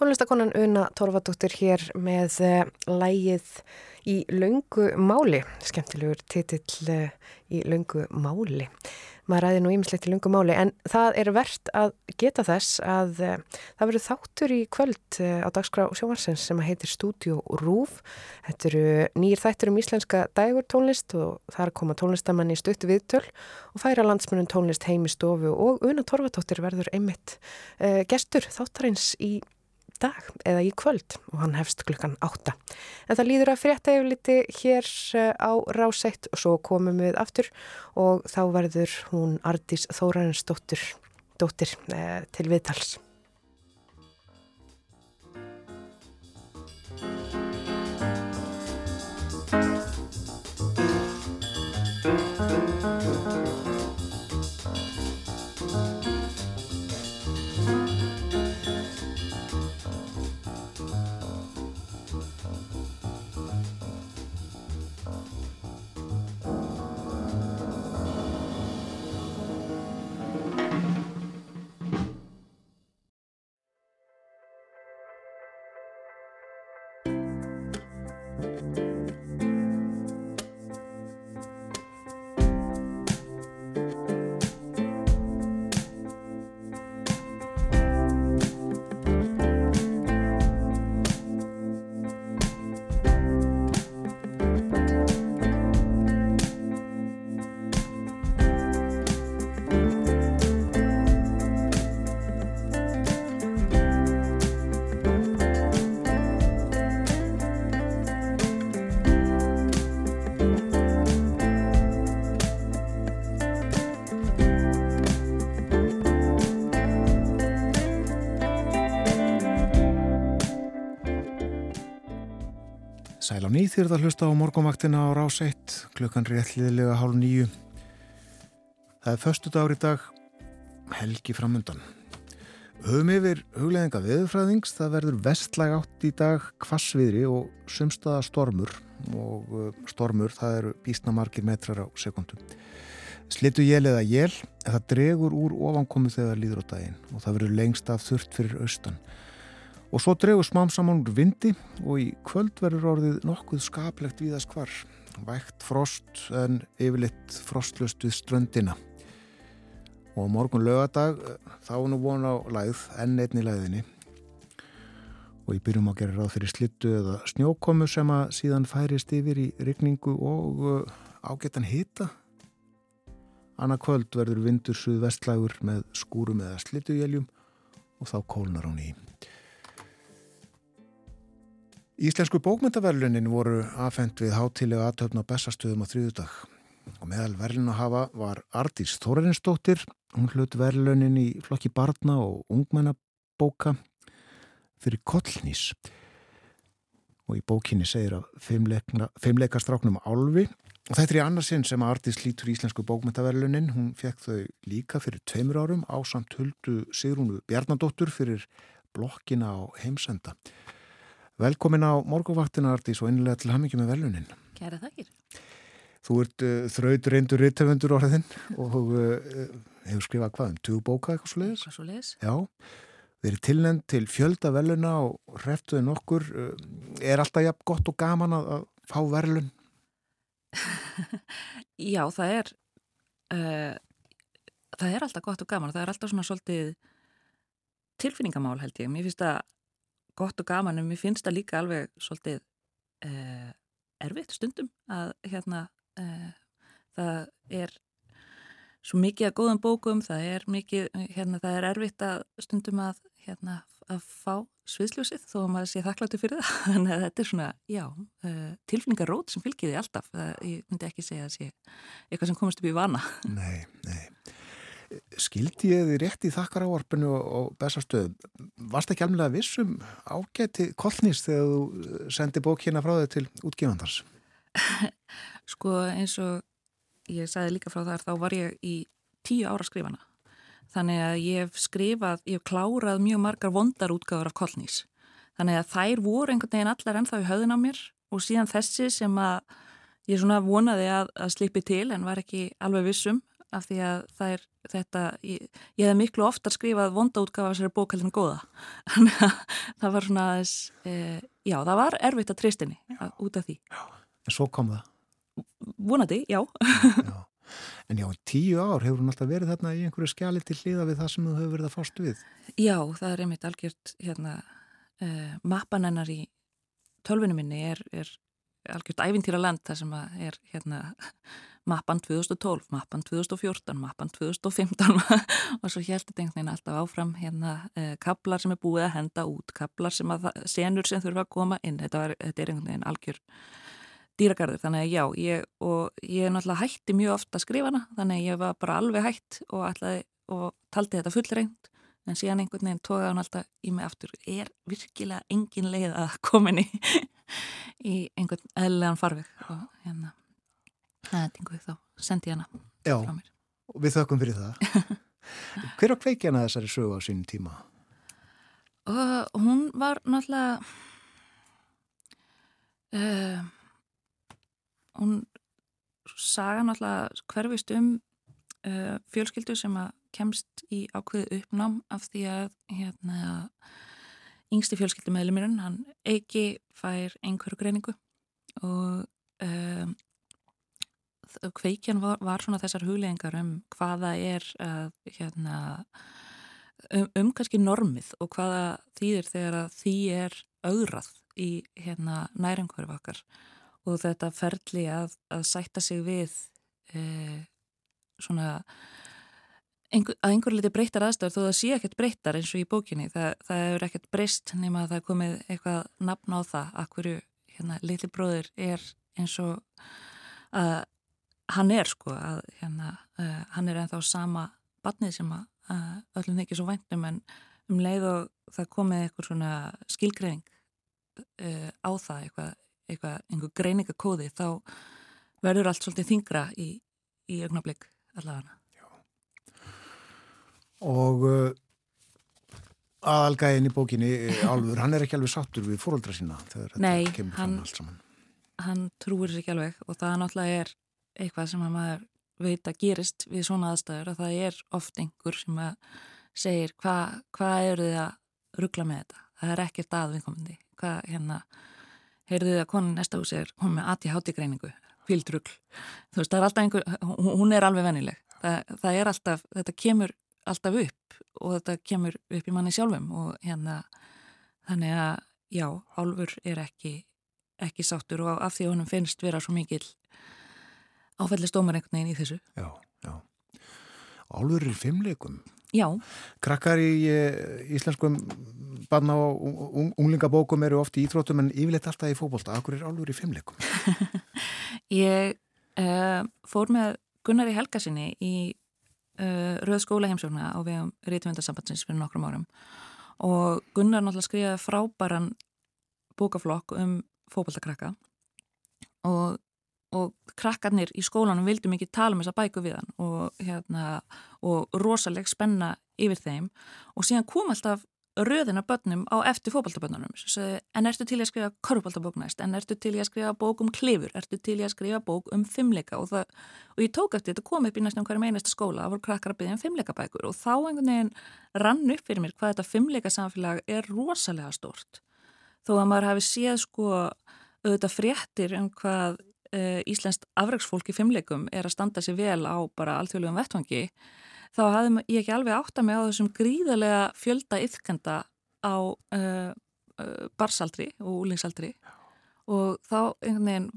Tónlistakonan Una Torfadóttir hér með eh, lægið í laungu máli, skemmtilegur titill eh, í laungu máli. Maður ræði nú ýmislegt í laungu máli en það er verðt að geta þess að eh, það verður þáttur í kvöld á dagskrá sjómarsins sem heitir Studio Rúf. Þetta eru nýjir þættur um íslenska dægur tónlist og þar koma tónlistamann í stuttu viðtöl og færa landsmunum tónlist heim í stofu og Una Torfadóttir verður einmitt gestur þáttarins í dag eða í kvöld og hann hefst klukkan 8. En það líður að frétta yfir liti hér eh, á rásætt og svo komum við aftur og þá verður hún Ardís Þórarins dóttir, dóttir til viðtals. Sæl á nýð þýrða hlusta á morgumvaktina á rás 1 klukkan réttliðilega hálf nýju. Það er förstu dagur í dag, helgi framundan. Höfum yfir hugleðinga viðfræðings, það verður vestlæg átt í dag kvassviðri og sumstaða stormur og uh, stormur það eru bísnamarkir metrar á sekundum. Slitu jél eða jél, það dregur úr ofankomi þegar líður á daginn og það verður lengst af þurft fyrir austan. Og svo dregur smám saman úr vindi og í kvöld verður orðið nokkuð skaplegt viðast hvar. Vægt frost en yfirleitt frostlust við ströndina. Og morgun lögadag þá er nú von á læð, enn einni læðinni. Og ég byrjum að gera ráð fyrir slittu eða snjókomu sem að síðan færist yfir í rigningu og uh, ágetan hita. Anna kvöld verður vindur suð vestlægur með skúrum eða slittujeljum og þá kólnar hún í. Íslensku bókmyndaverlunin voru afhengt við hátilega aðtöfn á bestastöðum á þrjúðudag og meðal verlun að hafa var Ardís Þórarinsdóttir, hún hlut verlunin í flokki barna og ungmennabóka fyrir Kollnís og í bókinni segir að fimmleika stráknum Álfi. Og þetta er í annarsinn sem Ardís lítur íslensku bókmyndaverlunin, hún fekk þau líka fyrir tveimur árum á samt huldu Sigrúnu Bjarnadóttur fyrir blokkina á heimsenda. Velkomin á morguvaktina Ardís og einlega til hamingi með velunin. Kæra þakkir. Þú ert uh, þraut reyndur rittöfundur orðin og uh, hefur skrifað hvað um 20 bóka eitthvað svo leiðis? Hvað svo leiðis? Já, verið tilnend til fjölda veluna og hreftuði nokkur. Uh, er alltaf jafn gott og gaman að, að fá verlun? Já, það er uh, það er alltaf gott og gaman það er alltaf svona svolítið tilfinningamál held ég mér finnst það gott og gaman en mér finnst það líka alveg svolítið uh, erfitt stundum að hérna uh, það er svo mikið að góðum bókum það er mikið, hérna það er erfitt að stundum að hérna að fá sviðsljósið þó að maður sé þakkláttu fyrir það þannig að þetta er svona, já uh, tilfinningarót sem fylgir því alltaf það, ég myndi ekki segja að sé eitthvað sem komast upp í vana Nei, nei. Skildi ég þið rétt í þakkar áarpinu og, bestastöðum? Varst ekki alveg vissum ágæti kollnís þegar þú sendi bókina frá þau til útgefandars? sko eins og ég sagði líka frá þar þá var ég í tíu ára skrifana þannig að ég hef skrifað, ég hef klárað mjög margar vondar útgáður af kollnís þannig að þær voru einhvern veginn allar ennþá í höðun á mér og síðan þessi sem að ég svona vonaði að, að slipi til en var ekki alveg vissum af því að það er þetta, ég, ég hef miklu oftar skrifað vonda útgáfa sér bókaldinu góða þannig að það var svona þess, e, já það var erfitt að tristinni að, út af því En svo kom það. vonandi, já Já. En já, tíu ár hefur hún alltaf verið þarna í einhverju skjali til hlýða við það sem þú hefur verið að fást við. Já, það er einmitt algjört hérna, uh, mappan hennar í tölvinu minni er, er algjört ævintýra land þar sem að er hérna mappan 2012, mappan 2014, mappan 2015 og svo heldur þetta einhvern veginn alltaf áfram hérna uh, kablar sem er búið að henda út, kablar sem að senur sem þurfa að koma inn, þetta, var, þetta er einhvern veginn algjör dýragarður, þannig að já, ég, og ég er náttúrulega hætti mjög ofta að skrifa hana, þannig að ég var bara alveg hætt og, ætlaði, og taldi þetta fullreint, en síðan einhvern veginn tókaði hann alltaf í mig aftur, er virkilega engin leið að koma inn í, í einhvern eðlilegan farveg og hérna, það tinguði þá, sendi hana Já, við þökkum fyrir það. Hver á kveikjana þessari sögu á sínum tíma? Og hún var náttúrulega uh, hún saga náttúrulega hverfist um uh, fjölskyldu sem að kemst í ákveðu uppnám af því að hérna yngsti fjölskyldu meðlumirinn, hann ekki fær einhverju greiningu og kveikjan var, var svona þessar huglegingar um hvaða er að hérna um, um kannski normið og hvaða þýðir þegar að því er augrað í hérna næringverf okkar. Og þetta ferli að, að sætta sig við e, svona einhver, að einhver liti breyttar aðstöður þó það sé ekkert breyttar eins og í bókinni. Það, það hefur ekkert breyst nema að það er komið eitthvað nafn á það að hverju hérna litli bróðir er eins og að hann er sko að hérna uh, hann er ennþá sama barnið sem að uh, öllum þykir svo væntum en um leið og það komið eitthvað svona skilgreifing uh, á það eitthvað, eitthvað einhver greiningakóði þá verður allt svolítið þingra í, í augnablík allavega Og uh, aðalgæðin í bókinni, eh, Álfur, hann er ekki alveg sattur við fóreldra sína þegar Nei, þetta kemur hann- fram allt saman. hann trúir sér ekki alveg og það náttúrulega er eitthvað sem að maður veit að gerist við svona aðstæður að það er oft einhver sem að segir hvað hva eru þið að ruggla með þetta? Það er ekkert að viðkomandi. Hvað hérna, heyrðu þið að konin næsta hús er hún með ADHD greiningu fíldrugl, þú veist það er alltaf einhver hún er alveg vennileg það, það er alltaf, þetta kemur alltaf upp og þetta kemur upp í manni sjálfum og hérna þannig að já, Álfur er ekki ekki sáttur og af því að honum finnst vera svo mikil áfællistómar einhvern veginn í þessu. Já, já. Álfur í fimmleikum. Já, Krakkar í eh, íslenskum barna og ung- unglingabókum eru oft í íþróttum en yfirleitt alltaf í fótbolta. Akkur er Álfur í fimmleikum? ég uh, fór með Gunnari Helgasinni í uh, Röð skóla heimsókna á vegum Rítvöndarsambandsins fyrir nokkrum árum og Gunnar náttúrulega skrifaði frábæran bókaflokk um fótboltakrakka og, og krakkarnir í skólanum vildu mikið tala um þessa bæku við hann og, hérna, og rosaleg spenna yfir þeim. Og síðan kom alltaf röðina börnum á eftir fótboltabörnunum. En ertu til að skrifa korfbaltabók næst? En ertu til að skrifa bók um klifur? Ertu til að skrifa bók um fimmleika og, það, og ég tók eftir þetta kom upp í næstum hverjum einasta skóla það voru krakkar að byggja um fimmleikabækur og þá einhvern veginn rann upp fyrir mér hvað þetta fimmleika samfélag er rosalega stort þó að maður hafi séð sko auðvitað fréttir um hvað uh, Íslenskt afræksfólk í fimmleikum er að standa sér vel á bara alþjóðlegum vettvangi þá hafði ég ekki alveg átta mig á þessum gríðarlega fjölda yfkenda á uh, uh, barsaldri og úlingsaldri og þá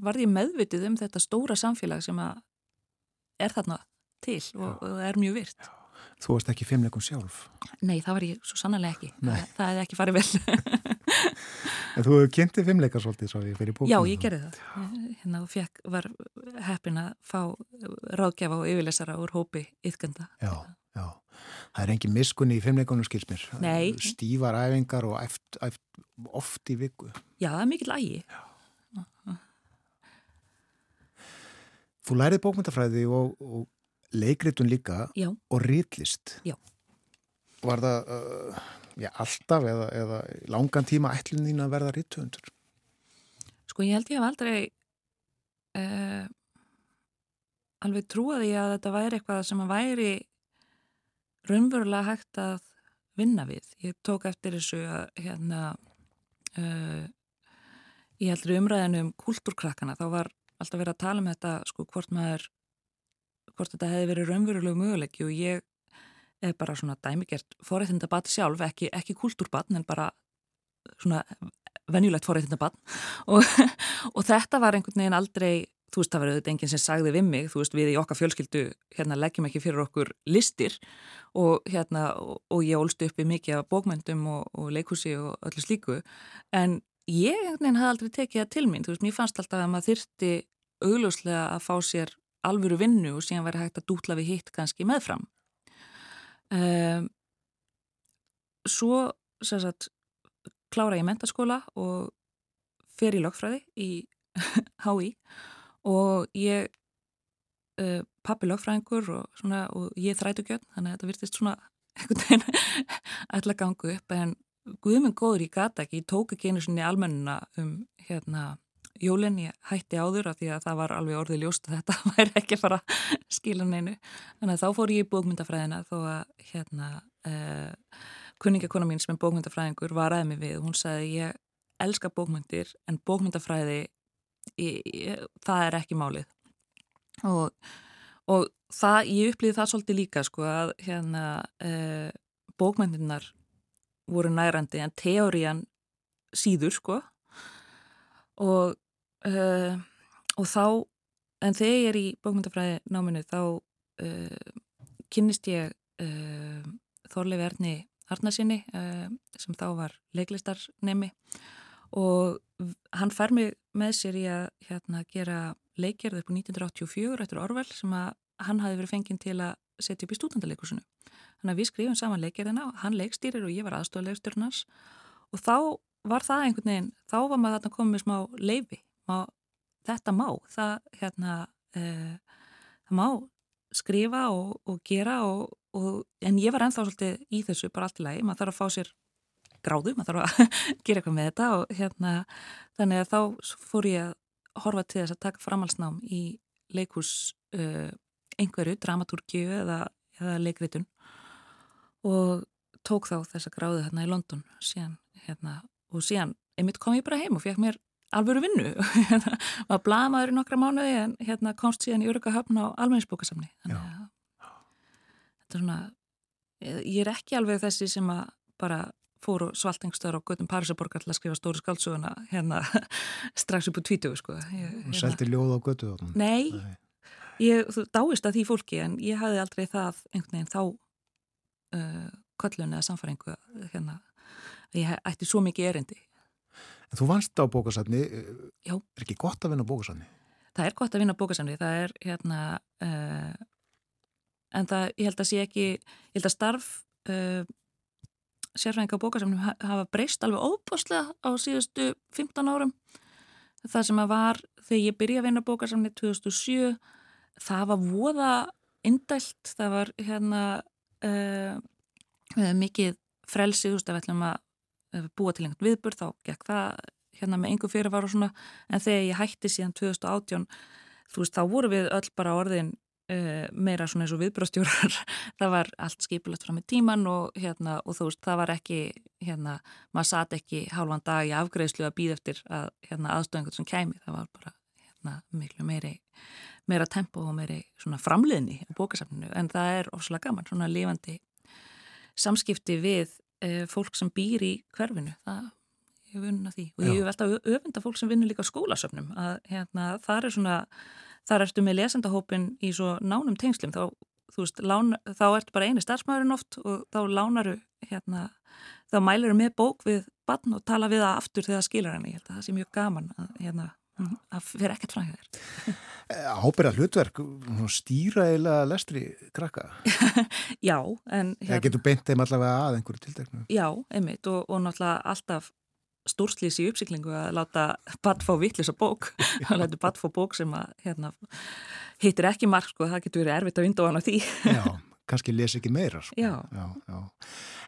varð ég meðvitið um þetta stóra samfélag sem er þarna til og, og er mjög virt. Þú varst ekki fimmleikum sjálf. Nei, það var ég svo sannlega ekki. Nei. Það, hefði ekki farið vel. En þú hefur kynntið fimmleika svolítið svo ég fyrir bókinu. Já, ég gerði það. Hérna og fekk, var heppin að fá ráðgjafa og yfirlesara úr hópi yfkenda. Já, já. Það er engin miskunni í fimmleikunum skils mér. Nei. Stífar æfingar og eft, eft, oft í viku. Já, það er mikill ægi. Þú lærið bókmyndafræði og, og leikritun líka Já. og ritlist. Já. Var það uh, já, alltaf eða, eða langan tíma ætlun þín að verða rittöfundur? Sko ég held ég hef aldrei uh, alveg trúaði að þetta væri eitthvað sem að væri raunverulega hægt að vinna við. Ég tók eftir þessu að hérna uh, ég heldur umræðinu um kultúrkrakkana þá var alltaf verið að tala um þetta sko hvort maður hvort þetta hefði verið raunverulegu möguleiki og ég er bara svona dæmigert forréttindabat sjálf, ekki, ekki kultúrbatn en bara svona venjulegt forréttindabatn og, og þetta var einhvern veginn aldrei þú veist, það var auðvitað enginn sem sagði við mig þú veist, við í okkar fjölskyldu hérna leggjum ekki fyrir okkur listir. Og hérna, og, og ég ólst uppi mikið af bókmyndum og, og leikhúsi og öllu slíku, en ég einhvern veginn hafði aldrei tekið það til mín þú veist, mér fannst alltaf að maður þyrti augljóslega að fá sér alvöru vinnu og síðan væri hægt að dútla við hitt kannski meðfram. Um, svo sagt klára ég mentaskóla og fer í lögfræði í HÍ og ég uh, pappi lögfræðingur og, svona, og ég þrætugjörn þannig að þetta virtist svona að ganga upp en guðminn góður ég gata ekki, ég tók ekki einu svona í almennuna um hérna jólinn, ég hætti áður af því að það var alveg orðið ljóst að þetta væri ekki fara að skila neinu. Þannig að þá fór ég í bókmyndafræðina þó að hérna uh, kunningakona mín sem er bókmyndafræðingur var aðeins við. Hún sagði ég elska bókmyndir en bókmyndafræði ég, ég, það er ekki málið. Og, og það, ég upplýði það svolítið líka sko að hérna uh, bókmyndirnar voru nærandi en teórian síður sko. Og uh, og þá en þegar ég er í bókmyndafræði náminu þá uh, kynnist ég uh, Þorleif Erni Arnarsinni sem þá var leiklistarnemi. Og hann fær mig með sér í að hérna, gera leikgerð upp á 1984 eftir Orwell sem að hann hafi verið fenginn til að setja upp í stúdendaleikursinu. Þannig að við skrifum saman leikgerðina, hann leikstýrir og ég var aðstofleikstýrin hans. Og þá var það einhvern veginn, þá var maður þarna komið með smá leifi, má, þetta má, það hérna, e, það má skrifa og, og gera og, og, en ég var ennþá svolítið í þessu bara allt í lagi, maður þarf að fá sér gráðu, maður þarf að gera eitthvað með þetta og hérna, þannig að þá fór ég að horfa til þess að taka framhalsnám í leikus uh, einhverju, dramatúrkju eða, eða leikritun og tók þá þessa gráðu hérna í London síðan, hérna, og síðan einmitt kom ég bara heim og fekk mér alvöru vinnu. Hérna, var blamaður í nokkra mánuði en hérna komst síðan í Örugahöfn á almenningsbókasamni. Þannig að þetta er svona ég er ekki alveg þessi sem að bara fór og svaltengstöður á göttum Parísaborgar til að skrifa stóru skaldsuguna hérna strax upp á tvítugu sko. Ég, Hún seldi ljóð á götu þarna. Nei, ég þú dáist að því fólki en ég hafði aldrei það einhvern veginn þá uh, köllun eða samfæringu hérna að ég ætti svo mikið erindi En þú vannst á bókasafni, eh, Já. er ekki gott að vinna á bókasafni? það er gott að vinna bókasamni, það er hérna uh, en það, ég held að sé ekki ég held að starf uh, sérfræðinga á bókasamnum ha- hafa breyst alveg óbáslega á síðustu 15 árum það sem að var þegar ég byrja að vinna á bókasamni 2007 það var voða indælt, það var hérna uh, mikið frelsið, þú veist, að við ætlum að búa til einhvern viðbur, þá gekk það hérna með einhver fyrirvar og svona. En þegar ég hætti síðan 2018 þú veist, þá voru við öll bara orðin uh, meira svona eins og viðbröðstjórar það var allt skipulagt fram með tíman og hérna, og þú veist, það var ekki hérna, maður satt ekki hálfan dag í afgreðslu að býða eftir að hérna, aðstöðingut sem kæmi, það var bara hérna, miklu meiri meira tempo og meiri svona framliðni á bókasafninu, en það er ofslega gaman, svona lifandi samskipti við uh, fólk sem býr í hverfinu, það vunnið að því. Og ég hef alltaf öfunda fólk sem vinnur líka á skólasöfnum að hérna, það er svona þar ertu með lesendahópin í svo nánum tengslum. Þá, veist, lán, þá ertu bara eini starfsmæðurinn oft og þá lánaru hérna, þá mæliru með bók við barn og tala við það aftur þegar það skilar henni, ég held að það sé mjög gaman að, hérna, að fyrir ekkert fræðið þér Ábyrða hlutverk, stýra eiginlega lestri krakka. Já, en Eða getur beint þeim allavega að einhverju tilteknu. Já, einmitt og, og náttúrulega alltaf stúrslýs í uppsiklingu að láta badd fá vittlisa bók að láta badd fá bók sem að hérna, hittir ekki marg sko, það getur verið erfitt að vinda á hann á því Já, kannski lesi ekki meira. Sko. Já. Já, já.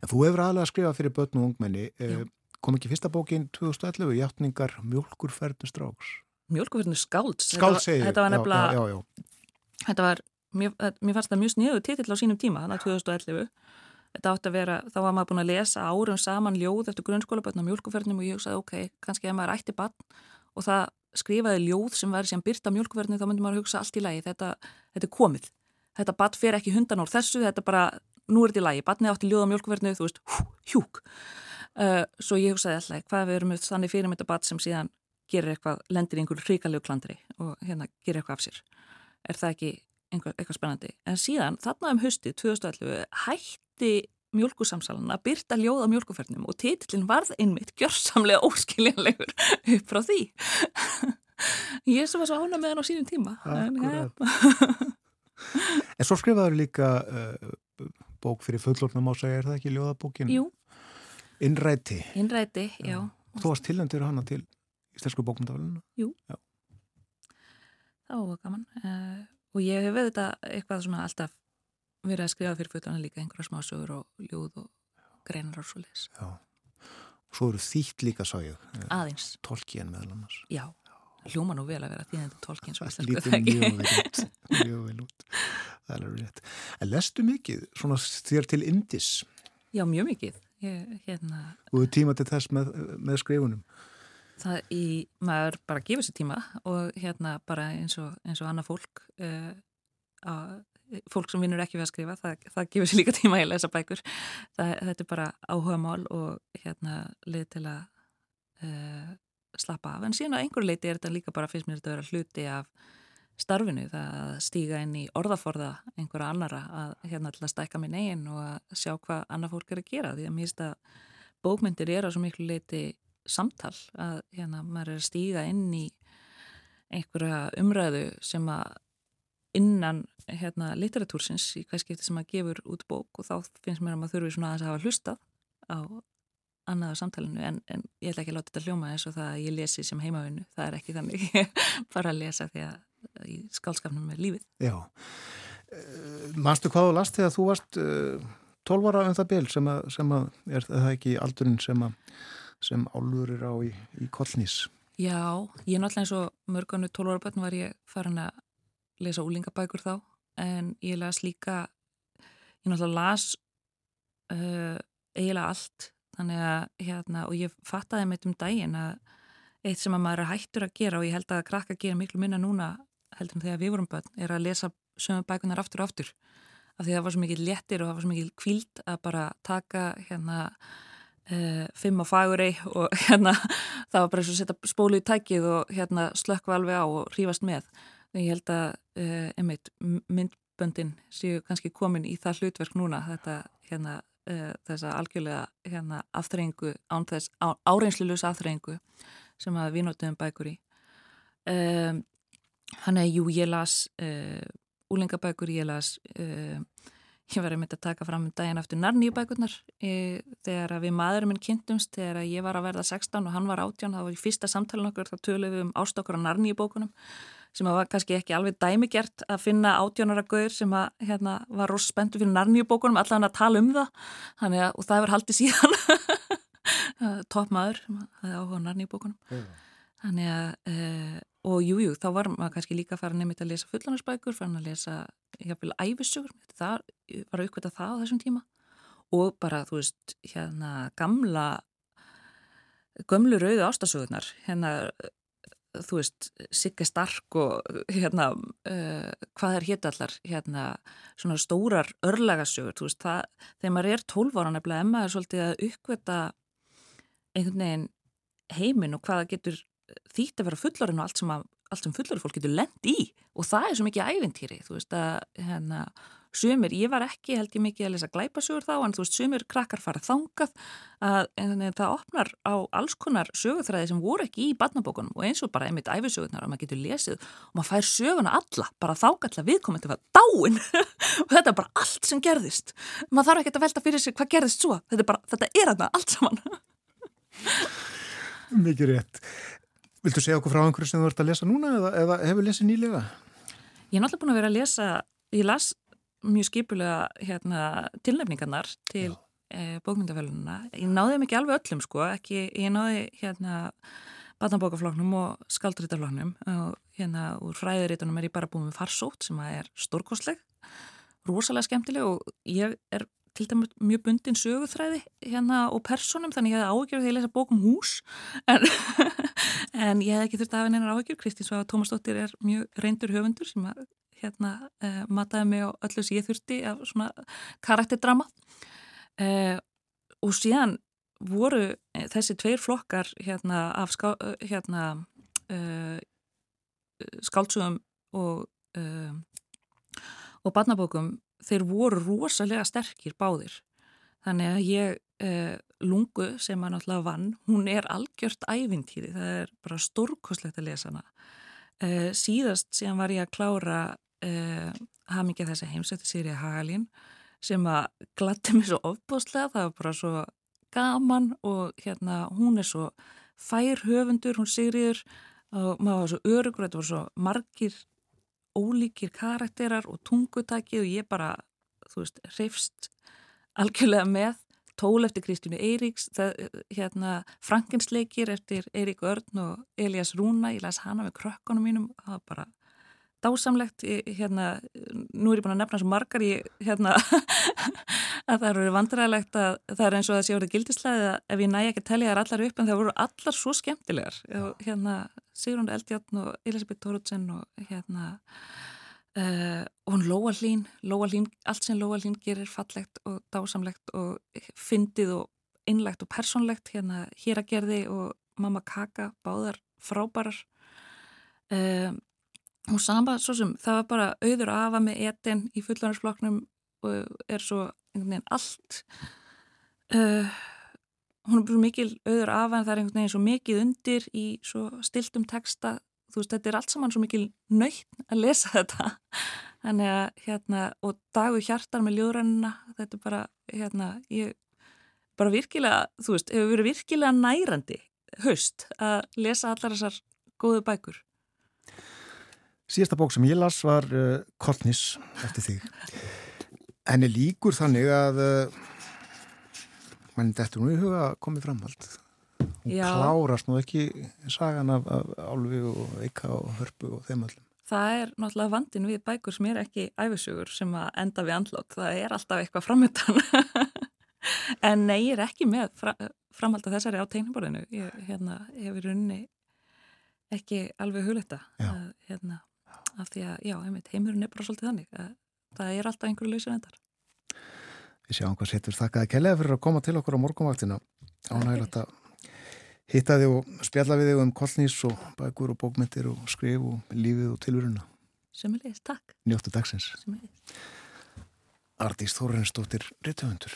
En þú hefur aðlega að skrifa fyrir börn og ungmenni. Eh, Kom ekki fyrsta bókin 2011, Játningar mjölkurferðu stráks? Mjölkuverðinu skálds Skáld segir. þetta, var nefnilega Já, já, já. þetta var, mér, mér fannst það mjög sniðu titill á sínum tíma, þannig að 2011 þetta átti að vera, þá var maður búin að lesa árum saman ljóð eftir grunnskólabötn á mjölkuverðinum og ég hugsaði, ok, kannski ef maður ætti bann og það skrifaði ljóð sem væri sem byrta mjölkuverðinu, þá myndi maður hugsa allt í lagi þetta, þetta er komið, þetta bann fer ekki hundan úr þessu, þetta bara nú er þetta í lagi, bannið átti ljóð á mjölkuverðinu, þú veist hú, hjúk uh, svo ég hugsaði alltaf, hvað við erum með þannig fyrir með þetta bann sem síðan gerir eitthvað, lendir í einhverju hrikalegu klandri og hérna gerir eitthvað af sér er það ekki einhver, eitthvað spennandi en síðan, þarna um haustið 2011 hætti mjölkusamsalan að byrta ljóð á mjölkuferðnum og titillin varð einmitt gjörsamlega óskiljanlegur upp frá því ég sem var svo ána með hann á sínum tíma en, Akkúrat. En svo skrifaður líka uh, bók fyrir fullorna má segja, er það ekki ljóðabókin? Jú, Innræti. innræti, já, Þú varst tilnæmdur hana til íslensku bókmyndaféluna? það var gaman uh, og ég hef við þetta eitthvað svona alltaf verið að skrifa fyrir fullorna líka einhverja smásögur og ljóð og greinar og svo leis Já. Og svo eru þýtt líka, sá ég, aðeins, tolkien meðal annars. já hljóma nú vel að vera þýðandi tólkinn svo lítur það ekki? mjög vel út. Mjög vel út. Það er alveg rétt. En lestu mikið, svona þér til indis Já, mjög mikið. Ég, hérna, og þú tíma til þess með, með skrifunum. það í, maður bara gefur sér tíma og hérna bara eins og, eins og annað fólk, uh, að, fólk sem vinnur ekki við að skrifa, það, það gefur sér líka tíma í að lesa bækur. Það, þetta er bara áhuga mál og hérna leið til að uh, slappa af. En síðan á einhverju leiti er þetta líka bara fyrst mér þetta að vera hluti af starfinu, það að stíga inn í orðaforða einhverja annara að hérna að stækka minn eigin og að sjá hvað annað fólk er að gera því að mér finnst að bókmyndir er á svo miklu leiti samtal að hérna maður er að stíga inn í einhverja umræðu sem að innan hérna literatúrsins í hvað skipti sem að gefur út bók og þá finnst mér að maður þurfi svona aðeins að hafa hlustað á annaða samtalenu en, en ég ætla ekki að láta þetta hljóma eins og það að ég lesi sem heimavinnu, það er ekki þannig. Bara að lesa því að í skálskapnum með lífið. Já. Uh, Manstu hvað þú last þegar þú varst 12 ára um það bil sem að, sem að er það ekki aldurinn sem að sem álfur er á í, í kollnís Já, ég náttúrulega eins og mörganu 12 ára börn var ég farin að lesa úlingabækur þá en ég las líka ég náttúrulega las uh, eiginlega allt þannig að hérna, og ég fattaði mitt um daginn að eitt sem að maður er hættur að gera og ég held að krakka gera miklu minna núna heldur en þegar við vorum börn er að lesa sömu bækunar aftur og aftur. Af því það var svo mikið léttir og það var svo mikið kvíld að bara taka hérna uh, fimm á fagurei og hérna það var bara eins og setja spólu í tækið og hérna slökkva alveg á og rífast með. Og ég held að uh, einmitt myndböndin séu kannski komin í það hlutverk núna þetta hérna uh, þessa algjörlega hérna afþreyingu án þess á, áreinslulegs afþreyingu sem að við notum bækur í. Um, hann er jú ég las uh, úlingabækur ég las uh, ég var einmitt að taka fram daginn aftur narníubækurnar e, þegar að við maðurum minn kynntumst þegar að ég var að verða 16 og hann var 18 það var í fyrsta samtalin okkur þá töluðum við um ástokkur á narníubókunum sem að var kannski ekki alveg dæmigert að finna 18 ára gaur sem að hérna, var ross spenntu fyrir narníubókunum allan að tala um það að, og það hefur haldið síðan topp maður sem hafði áhuga á narníubókunum þannig að e, og jújú, jú, þá var maður kannski líka fara nefnitt að lesa fullanarsbækur, fara að lesa jáfnvel æfisugur, það var aukvitað það á þessum tíma. Og bara, þú veist, hérna gamla gömlu rauðu ástasögurnar hérna, þú veist, Sigge Stark og hérna uh, hvað er hétt allar, hérna svona stórar örlagasögur, þú veist, það þegar maður er 12 ára nefnilega, emma er svolítið að aukvita einhvern veginn heiminn og hvaða getur þýtt að vera fullorinn og allt sem, sem fullorinn fólk getur lend í. Og það er svo mikið ævintýri þú veist að hérna, sumir, ég var ekki held ég mikið að lesa glæpasögur þá en þú veist sumir krakkar fara þangað að en, það opnar á alls konar sögurþræði sem voru ekki í badnabókunum og eins og bara einmitt æfisögurnar og maður getur lesið og maður fær söguna alla bara þákalla viðkomandi var dáin og þetta er bara allt sem gerðist. Maður þarf ekki að velta fyrir sig hvað gerðist svo. Þetta er bara, þetta er Mikið rétt Viltu segja okkur frá einhverju sem þú ert að lesa núna eða, eða hefur lesið nýlega? Ég er náttúrulega búin að vera að lesa, ég las mjög skipulega hérna, tilnefningarnar til e, bókmyndafölununa. Ég náði ekki alveg öllum sko, ekki, ég náði hérna batnabókafloknum og skaldrítafloknum og hérna úr fræðurítunum er ég bara búin með farsótt sem er stórkostleg, rosalega skemmtileg og ég er til dæmis mjög bundin söguþræði hérna og personum þannig ég hefði áhugjur þegar ég lesa bókum hús en, en ég hef ekki þurft að hafa neinar áhugjur Kristín Svafa Tómasdóttir er mjög reyndur höfundur sem að hérna eh, mataði mig á öllu sem ég þurfti af svona karakterdrama. Eh, og síðan voru þessi tveir flokkar hérna af ská, hérna eh, skáltsugum og og barnabókum þeir voru rosalega sterkir báðir. Þannig að ég, eh, lungu sem að náttúrulega vann, hún er algjört ævintýri, það er bara stórkoslegt að lesa hana. Eh, síðast síðan var ég að klára eh, hafmyggja þessi heimsætti sérið Hagalín sem að glatti mig svo ofbóstlega, það var bara svo gaman og hérna hún er svo fær höfundur, hún sigriður og maður var svo örugur, þetta var svo margir ólíkir karakterar og tungutaki og ég bara, þú veist, reyfst algjörlega með. Tól eftir Kristínu Eiríks, það, hérna Frankensleikir eftir Eirík Örn og Elias Rúna, ég las hana með krökkunum mínum, það var bara dásamlegt, hérna nú er ég búin að nefna svo margar ég, hérna að það eru vandræðilegt að það er eins og að sé orðið gildislega ef ég næ ekki að tellja þær allar upp en það voru allar svo skemmtilegar. Og hérna Sigrun Eldjarn og Elisabeth Thorutsen og hérna uh, og hún Lóa Hlín, Lóa Hlín allt sem Lóa Hlín gerir fallegt og dásamlegt og fyndið og innlegt og personlegt hérna hér að gerði og mamma Kaka báðar frábærar. Um, og sama svo sem það var bara auður afa með etin í fullanarsfloknum og er svo einhvern veginn allt uh, hún er svo mikil auður afa en það er einhvern veginn svo mikið undir í svo stiltum texta. Þú veist þetta er allt saman svo mikil nöytt að lesa þetta. Þannig að hérna og dagu hjartar með ljóðrannina þetta er bara hérna ég bara virkilega þú veist hefur verið virkilega nærandi haust að lesa allar þessar góðu bækur Síðasta bók sem ég las var uh, Kortnis eftir þig. henni líkur þannig að uh, mann þetta nú í huga að komið framhald hún Já. klárast nú ekki sagan af, af Álfi og Eika og Hörpu og þeim öllum Það er náttúrulega vandin við bækur sem er ekki æfisugur sem að enda við andlót. Það er alltaf eitthvað framöndan. en nei, ég er ekki með fra, framhald að þessari á teikniborðinu. Ég hérna, hefur runni ekki alveg. Að, hérna, af því að, já, einmitt, heimurinn er bara svolítið þannig. Að, það er alltaf einhverju lausur endar. Við sjáum hvað setur þakkaði kellega fyrir að koma til okkur á morgunvaktina ánægilegt að hitta þig og spjalla við þig um kollnís og bækur og bókmyndir og skrif og lífið og tilvöruna Sumulegis, takk. njóttu dagsins. Ardís Þórensdóttir Rittuhundur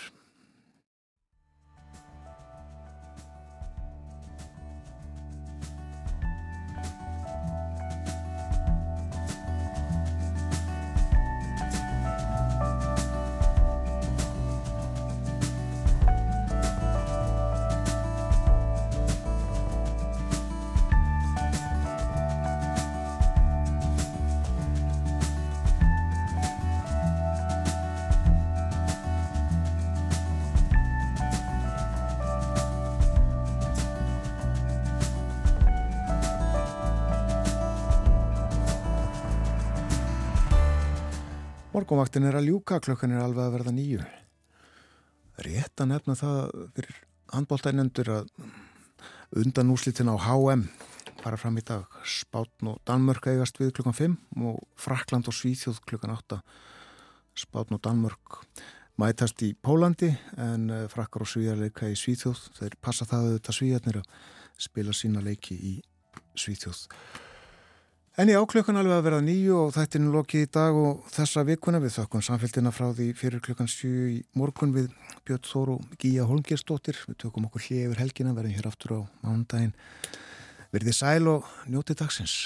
Morgunvaktin er að ljúka, klukkan er alveg að verða nýju. Rétt að nefna það fyrir handbóltænendur að undan úslitin á HM fara fram í dag Spátn og Danmörk eigast við klukkan 5 og Frakland og Svíþjóð klukkan 8. Spátn og Danmörk mætast í Pólandi en eh, Frakkar og Svíjar leika í Svíþjóð. Þeir passa það auðvitað Svíjarnir að spila sína leiki í Svíþjóð. En í áklökun alveg að verða nýju og þættinu lokið í dag og þessa vikuna við þökkum samfélgina frá því fyrir klukkan 7 í morgun við Björn Þóru Gíja Holmgersdóttir. Við tökum okkur hlið yfir helgina, verðum hér aftur á mánudaginn. Verðið sæl og njótið dagsins.